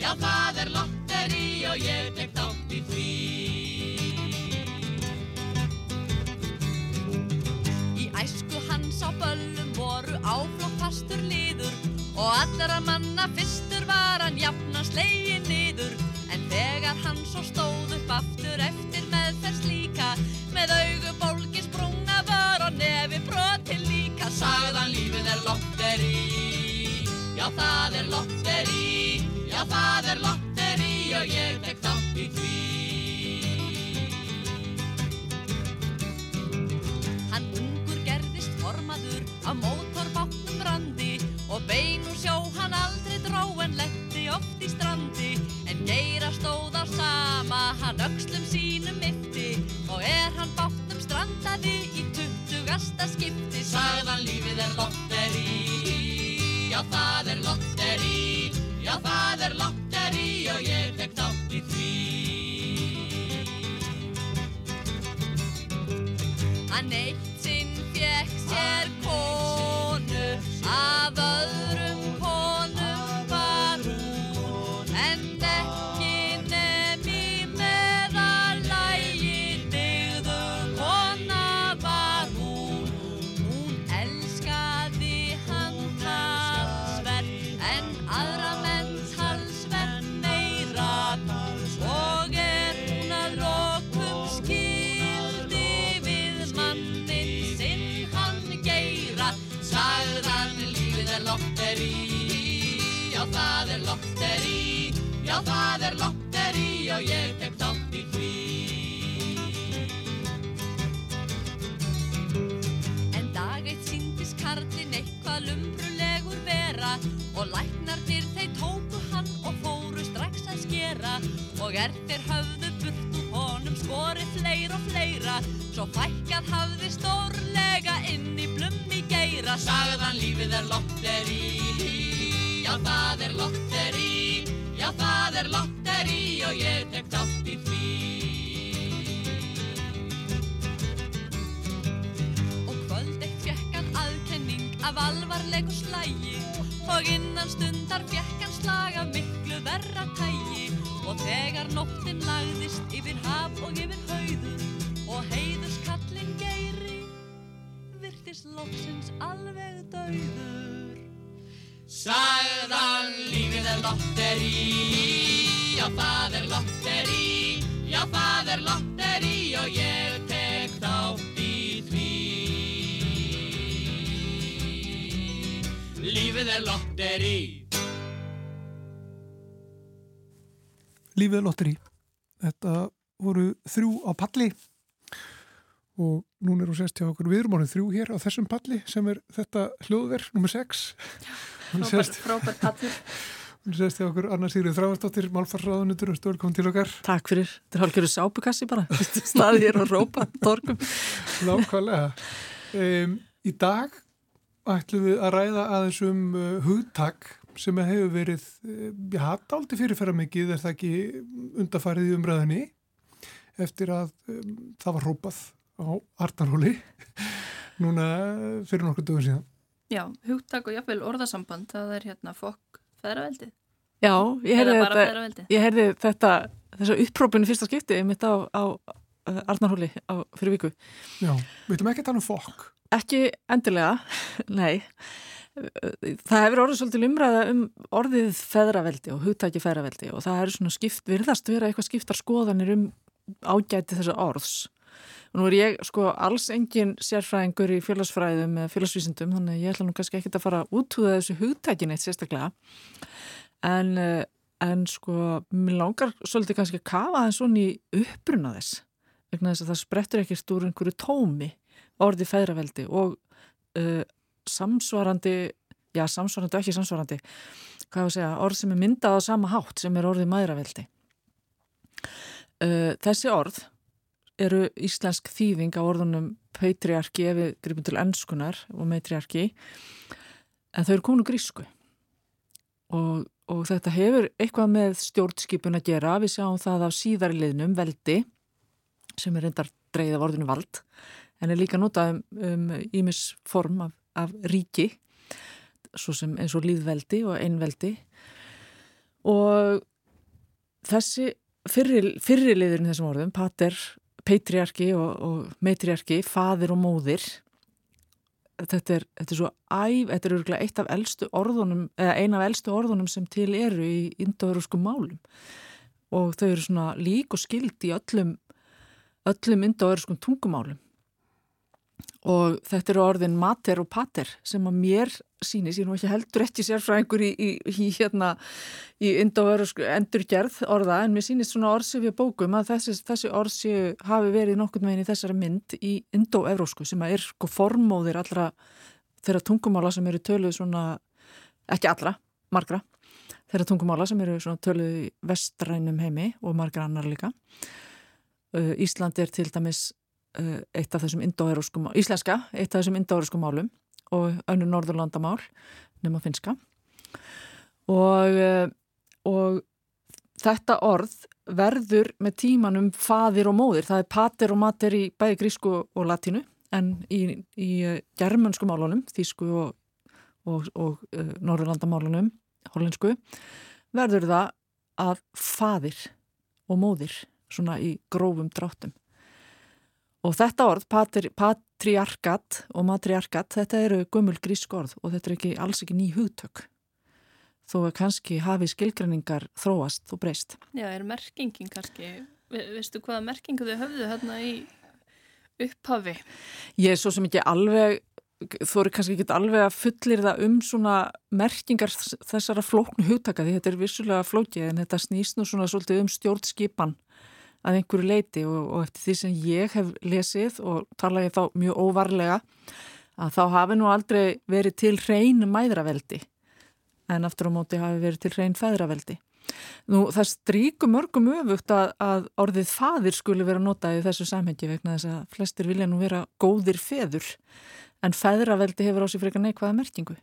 Já það er lotteri og ég tek þátt í því. Í æsku hans á böllum voru áflótt fastur liður Og manna fyrstur var hann jafna slegin niður. En þegar hann svo stóð upp aftur eftir meðferðs líka Með augu bólgi sprunga var og nefi broti líka Sagðan lífið er lotteri Já það er lotteri Já það er lotteri og ég tek þátt í því. Hann ungur gerðist formaður á mótorbátnum randi og bein úr sjó hann aldrei dró en oft í strandi en geira stóð á sama hann öxlum sínum yfti og er hann bátnum strandaði í tuttugasta skipti. Sagðan lífið er lotteri já það er lotteri já það er lotteri og ég tek þátt í því. Hann eitt sinn fekk sér konu, af öðrum og læknarnir þeir tóku hann og fóru strax að skera. Og er þeir höfðu burt úr honum skorið fleir og fleira. Svo fækkað hafði stórlega inn í blummi geira. Sagðan lífið er lotteri já það er lotteri já það er lotteri og ég tek þátt í því. Og kvöld eitt fekk hann aðkenning af alvarlegu slægi og innan stundar fekk hann slag af miklu verra tægi og þegar nóttin lagðist yfir haf og yfir hauður og heiðurskallin geiri virtist loksins alveg dauður. Sagðan lífið er lotteri já það er lotteri já það er lotteri og ég tek Lífið er lotteri Lífið er lotteri. Þetta voru þrjú á palli og núna er hún sérst hjá okkur við erum árið þrjú hér á þessum palli sem er þetta hljóðverð nummer 6 Frábært, pallur. Hún sést því okkur Anna Sýrið Þrávarsdóttir, Málfarsraðunitur og stólkom til okkar. Takk fyrir, þetta er hálfgerður sápukassi bara, staðið hér og rópa torkum. Nákvæmlega. Um, í dag ætlum við að ræða aðeins um uh, hugtak sem hefur verið, uh, já, daldi fyrirferða mikið, er það ekki undafarið í umræðinni eftir að um, það var rópað á Arnarhóli núna fyrir nokkur dögum síðan. Já, hugtak og jáfnveil orðasamband, það er hérna fokk feðraveldið. Já, ég heyrði þetta, ég þetta, þessa upprópinu fyrsta skipti, mitt á, á uh, Arnarhóli á, fyrir viku. Já, við ætlum ekki tala um fokk. Ekki endilega, nei. Það hefur orðið svolítið umræða um orðið feðraveldi og hugtæki feðraveldi og það er svona skipt, virðast vera eitthvað skiptar skoðanir um ágæti þessa orðs. Og nú er ég sko alls engin sérfræðingur í félagsfræðum eða félagsvísindum þannig að ég ætla nú kannski ekki að fara að útúða þessu hugtækin eitt sérstaklega. En, eh, en sko, mér langar svolítið kannski að kafa það svona í uppruna þess. Vegna þess að það sprettur ekkert úr einhverju tómi orði feðraveldi og uh, samsvarandi, já samsvarandi og ekki samsvarandi, hvað var að segja, orð sem er myndað á sama hátt sem er orðið maðuraveldi. Uh, þessi orð eru íslensk þýðing á orðunum patriarki ef við gripum til ennskunar og matriarki en þau eru komin úr grísku. Og, og þetta hefur eitthvað með stjórnskipun að gera. Við sjáum það af síðari liðnum veldi sem er reyndar dreigð af orðinu vald en er líka notað um ímis um form af, af ríki svo sem eins og líðveldi og einveldi. Og þessi fyrri, fyrri liðurinn þessum orðum pater, patriarki og, og metriarki, fadir og móðir þetta er, þetta er svo æf, þetta er örgulega eitt af elstu orðunum, eða eina af elstu orðunum sem til eru í indoveruskum málum. Og þau eru svona lík og skild í öllum öllum indoveruskum tungumálum og þetta eru orðin mater og pater sem að mér sýnis, ég nú ekki heldur ekki sérfræðingur í, í, í hérna í endurgerð orða en mér sýnist svona orðsifja bókum að þessi, þessi orðsifju hafi verið nokkurn veginn í þessari mynd í indoevrósku sem að er sko formóðir allra þeirra tungumála sem eru töluð svona, ekki allra, margra þeirra tungumála sem eru svona töluð vestrænum heimi og margra annar líka. Ísland er til dæmis eitt af þessum indoeuróskum, íslenska, eitt af þessum indoeuróskum málum og önnu norðurlandamál nema finska og, og þetta orð verður með tímanum fadir og móðir, það er pater og mater í bæði grísku og latínu en í, í germansku málunum, þísku og, og, og norðurlandamálunum hollensku, verður það að fadir og móðir svona í grófum dráttum Og þetta orð, patri, patriarkat og matriarkat, þetta eru gömul grísk orð og þetta er ekki, alls ekki ný hugtök. Þó að kannski hafi skilgræningar þróast og breyst. Já, er merkingin kannski, Ve veistu hvaða merkingu þau höfðu hérna í upphafi? Ég er svo sem ekki alveg, þú eru kannski ekki alveg að fullir það um svona merkingar þessara flóknu hugtaka því þetta er vissulega flókið en þetta snýst nú svona svolítið um stjórnskipan að einhverju leiti og, og eftir því sem ég hef lesið og tala ég þá mjög óvarlega að þá hafi nú aldrei verið til hrein mæðraveldi en aftur á móti hafi verið til hrein feðraveldi. Nú það stríku mörgum öfugt að, að orðið fadir skuli vera notað í þessu samhengi vegna þess að flestir vilja nú vera góðir feður en feðraveldi hefur á sig frekar neikvæða merkingu.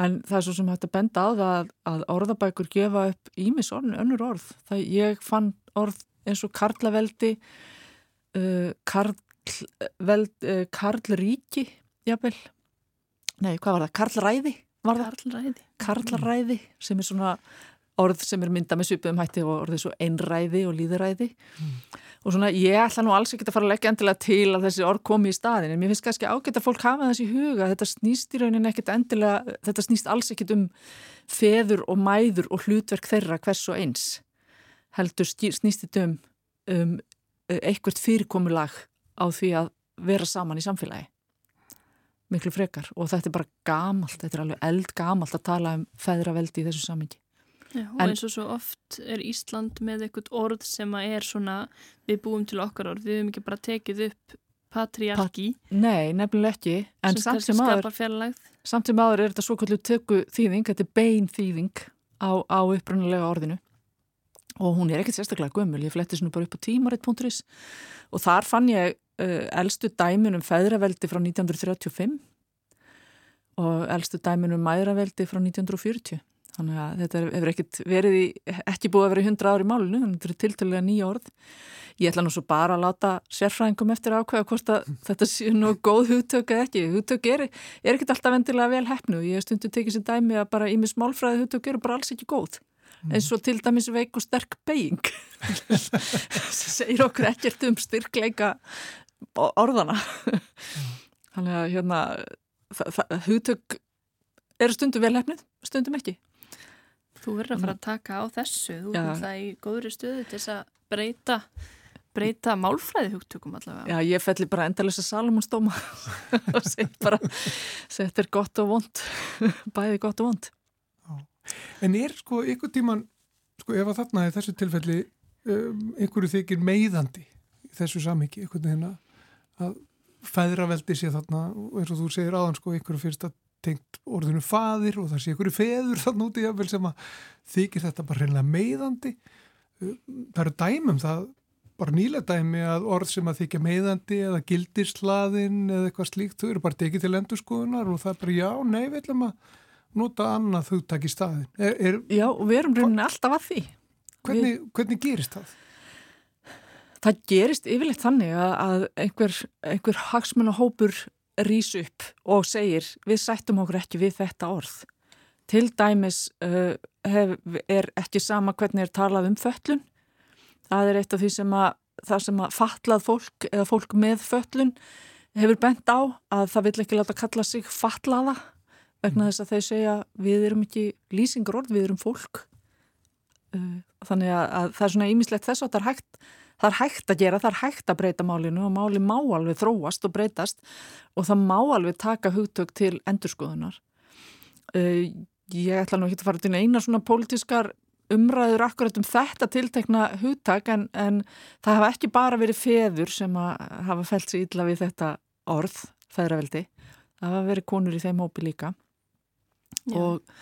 En það er svo sem hægt að benda á það að, að orðabækur gefa upp ímis orðin önnur orð. Það ég fann orð eins og Karlaveldi uh, Karl, veld, uh, Karlríki jafnvel nei, hvað var það? Karlræði var það? Karlræði Karlræði sem er svona orð sem er mynda með svipum hætti og orðið svo einræði og líðræði mm. og svona ég ætla nú alls ekki að fara að leggja endilega til að þessi orð komi í staðin en mér finnst kannski ágætt að fólk hafa þessi huga þetta snýst í raunin ekkit endilega þetta snýst alls ekkit um feður og mæður og hlutverk þeirra hvers og eins heldur snýst þetta um, um eitthvað fyrirkomulag á því að vera saman í samfélagi. Miklu frekar. Og þetta er bara gamalt, þetta er alveg eldgamalt að tala um feðraveldi í þessu samingi Já, og en, eins og svo oft er Ísland með eitthvað orð sem að er svona við búum til okkar orð, við hefum ekki bara tekið upp patriarki. Pat, Nei, nefnileg ekki. En sem samt sem, aður, samt sem aður er þetta svo kallu tökku þýðing, þetta er bein þýðing á, á upprunalega orðinu og hún er ekkert sérstaklega gömul, ég fletti svona bara upp á tímaritt.is og þar fann ég uh, elstu dæmin um feðraveldi frá 1935 og elstu dæmin um mæðraveldi frá 1940 þannig að þetta hefur ekkert verið í, ekki búið að vera í 100 ári málinu þannig að þetta er tiltölulega nýja orð. Ég ætla nú svo bara að láta sérfræðingum eftir ákveða hvort að þetta sé nú góð hugtök eða ekki, hugtök er, er ekkert alltaf vendilega vel hefnu, ég stundu tekið sér dæmi að bara ímis málfræði hugtök eru bara alls ekki góð eins og til dæmis veik og sterk beiging sem segir okkur ekkert um styrkleika orðana þannig að hérna hugtök eru stundum velhæfnið, stundum ekki. Þú verður að fara að taka á þessu. Þú er það í góðri stöðu til þess að breyta breyta málfræði hugtökum allavega. Já, ég felli bara endalisa Salomonsdóma og sett bara þetta er gott og vond bæði gott og vond En er sko ykkur tíman sko ef að þarna er þessu tilfelli um, einhverju þykir meiðandi í þessu samhengi, einhvern veginn að fæðraveldi sé þarna og eins og þú segir aðan sko einhverju fyrst að tengt orðinu fadir og það sé einhverju feður þann úti jáfnvel sem að þykir þetta bara reynilega meiðandi. Um, það eru dæmum það bara nýlega dæmi að orð sem að þykja meiðandi eða gildirslaðin eða eitthvað slíkt, þau eru bara tekið til endurskoðunar og það er bara já, nei, við ætlum að nota annað þúttak í staðin. Er, er, já, við erum rauninni alltaf að því. Hvernig, við, hvernig gerist það? Það gerist yfirleitt þannig að einhver, einhver hagsmunahópur rýs upp og segir við sættum okkur ekki við þetta orð. Til dæmis uh, hef, er ekki sama hvernig er talað um föllun. Það er eitt af því sem að, sem að fatlað fólk eða fólk með föllun hefur bent á að það vil ekki láta kalla sig fatlaða vegna þess að þeir segja við erum ekki lýsingur orð, við erum fólk. Uh, þannig að, að það er svona ímislegt þess að það er hægt það er hægt að gera, það er hægt að breyta málinu og máli má alveg þróast og breytast og það má alveg taka hugtök til endurskoðunar. Uh, ég ætla nú ekki að fara til eina svona pólitískar umræður akkurat um þetta tiltekna hugtak en, en það hafa ekki bara verið feður sem hafa fælt sér illa við þetta orð, feðraveldi. Það hafa verið konur í þeim hópi líka og,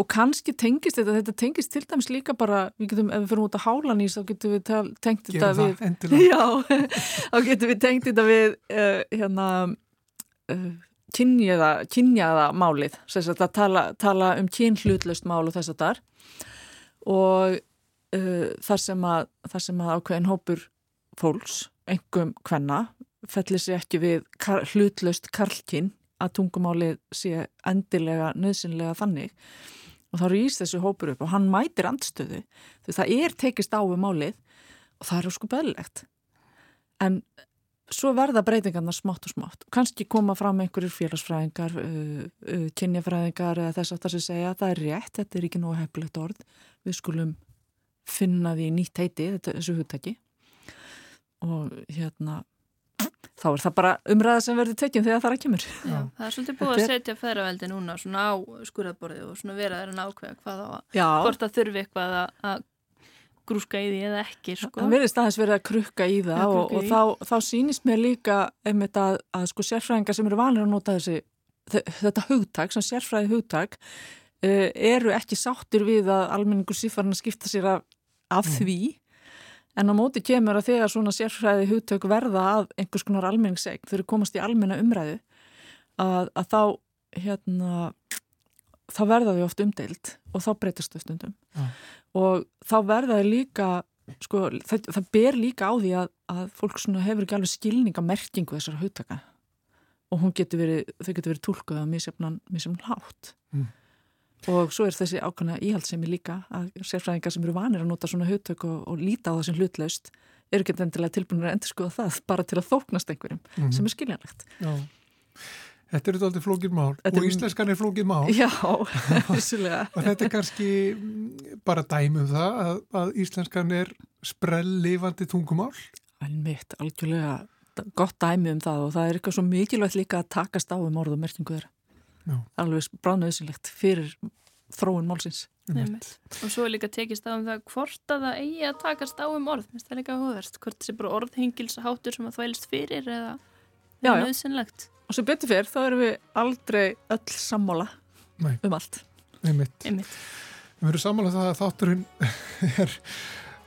og kannski tengist þetta, þetta tengist til dæmis líka bara, við getum, ef við fyrir út að hála nýst, þá getum við tengt þetta við já, þá getum við tengt þetta við uh, hérna uh, kynjaða, kynjaða málið, þess að tala, tala um kynhlutlaust mál og þess að þar og uh, þar sem að þar sem að ákveðin hópur fólks, engum hvenna fellir sér ekki við kar, hlutlaust karlkinn að tungumálið sé endilega nöðsynlega þannig. Og þá rýst þessu hópur upp og hann mætir andstöðu því það er tekist á við málið og það er sko beðlegt en svo verða breytingarna smátt og smátt. Kannski koma fram einhverjir félagsfræðingar kynjafræðingar eða þess það sem segja að það er rétt þetta er ekki nógu hefðilegt orð. Við skulum finna því nýtt heiti þetta, þessu hugtæki og hérna þá er það bara umræða sem verður tekinn þegar það er að kemur. Já, það er svolítið búið að setja feðraveldi núna svona á skurðarborðið og svona vera þeirra nákvæða hvað á að, hvort það þurfi eitthvað að, að grúska í því eða ekki, sko. Það verður staðins verið að krukka í það og, og þá, þá sýnist mér líka einmitt að, að sko sérfræðingar sem eru vanir að nota þessi, þetta hugtak, sem sérfræði hugtak, uh, eru ekki sáttir við að almenningur sífarn að skipta sér af, af mm. því En á móti kemur að þegar svona sérfræði hugtök verða að einhvers konar almenningssegn að komast í almenna umræðu að, að þá, hérna, þá verða þau oft umdeilt og þá breytast þau stundum. Ja. Og þá verða þau líka, sko, það, það ber líka á því að, að fólk hefur ekki alveg skilninga merkingu þessara hugtaka og getur verið, þau getur verið tólkuð að misjafnan, misjafnan hátt. Mm. Og svo er þessi ákvæmlega íhaldsemi líka að sérfræðingar sem eru vanir að nota svona hugtök og, og líta á það sem hlutlaust eru ekki endilega tilbúinir að endur skoða það bara til að þóknast einhverjum mm -hmm. sem er skiljanlegt. Já, þetta eru alltaf flókið mál þetta og íslenskan er flókið mál. Já, vissulega. og þetta er kannski bara dæmum það að, að íslenskan er sprell lifandi tungumál. Almitt, algjörlega gott dæmi um það og það er eitthvað svo mikilvægt líka að takast á um orðum merkingu þeirra. Já. alveg bráðnöðsynlegt fyrir þróun málsins og svo er líka tekist á um það hvort að það eigi að takast á um orð það er líka hóðverst, hvort það sé bara orðhengilsaháttur sem að þvælst fyrir eða nöðsynlegt og sem betur fyrir þá erum við aldrei öll sammála Nei. um allt Einmitt. Einmitt. Við erum samanlega það að þátturinn er,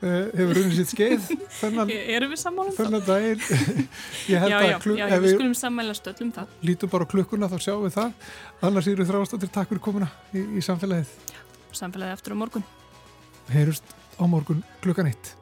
hefur runnið sitt skeið þennan, Erum við sammála um það? þennan daginn. Já, já, kluk, já, ef við skulum sammæla stöllum það. lítum bara klukkuna þá sjáum við það. Annars eru þrástáttir takk fyrir komuna í, í samfélagið. Samfélagi eftir á morgun. Heyrust á morgun klukkan eitt.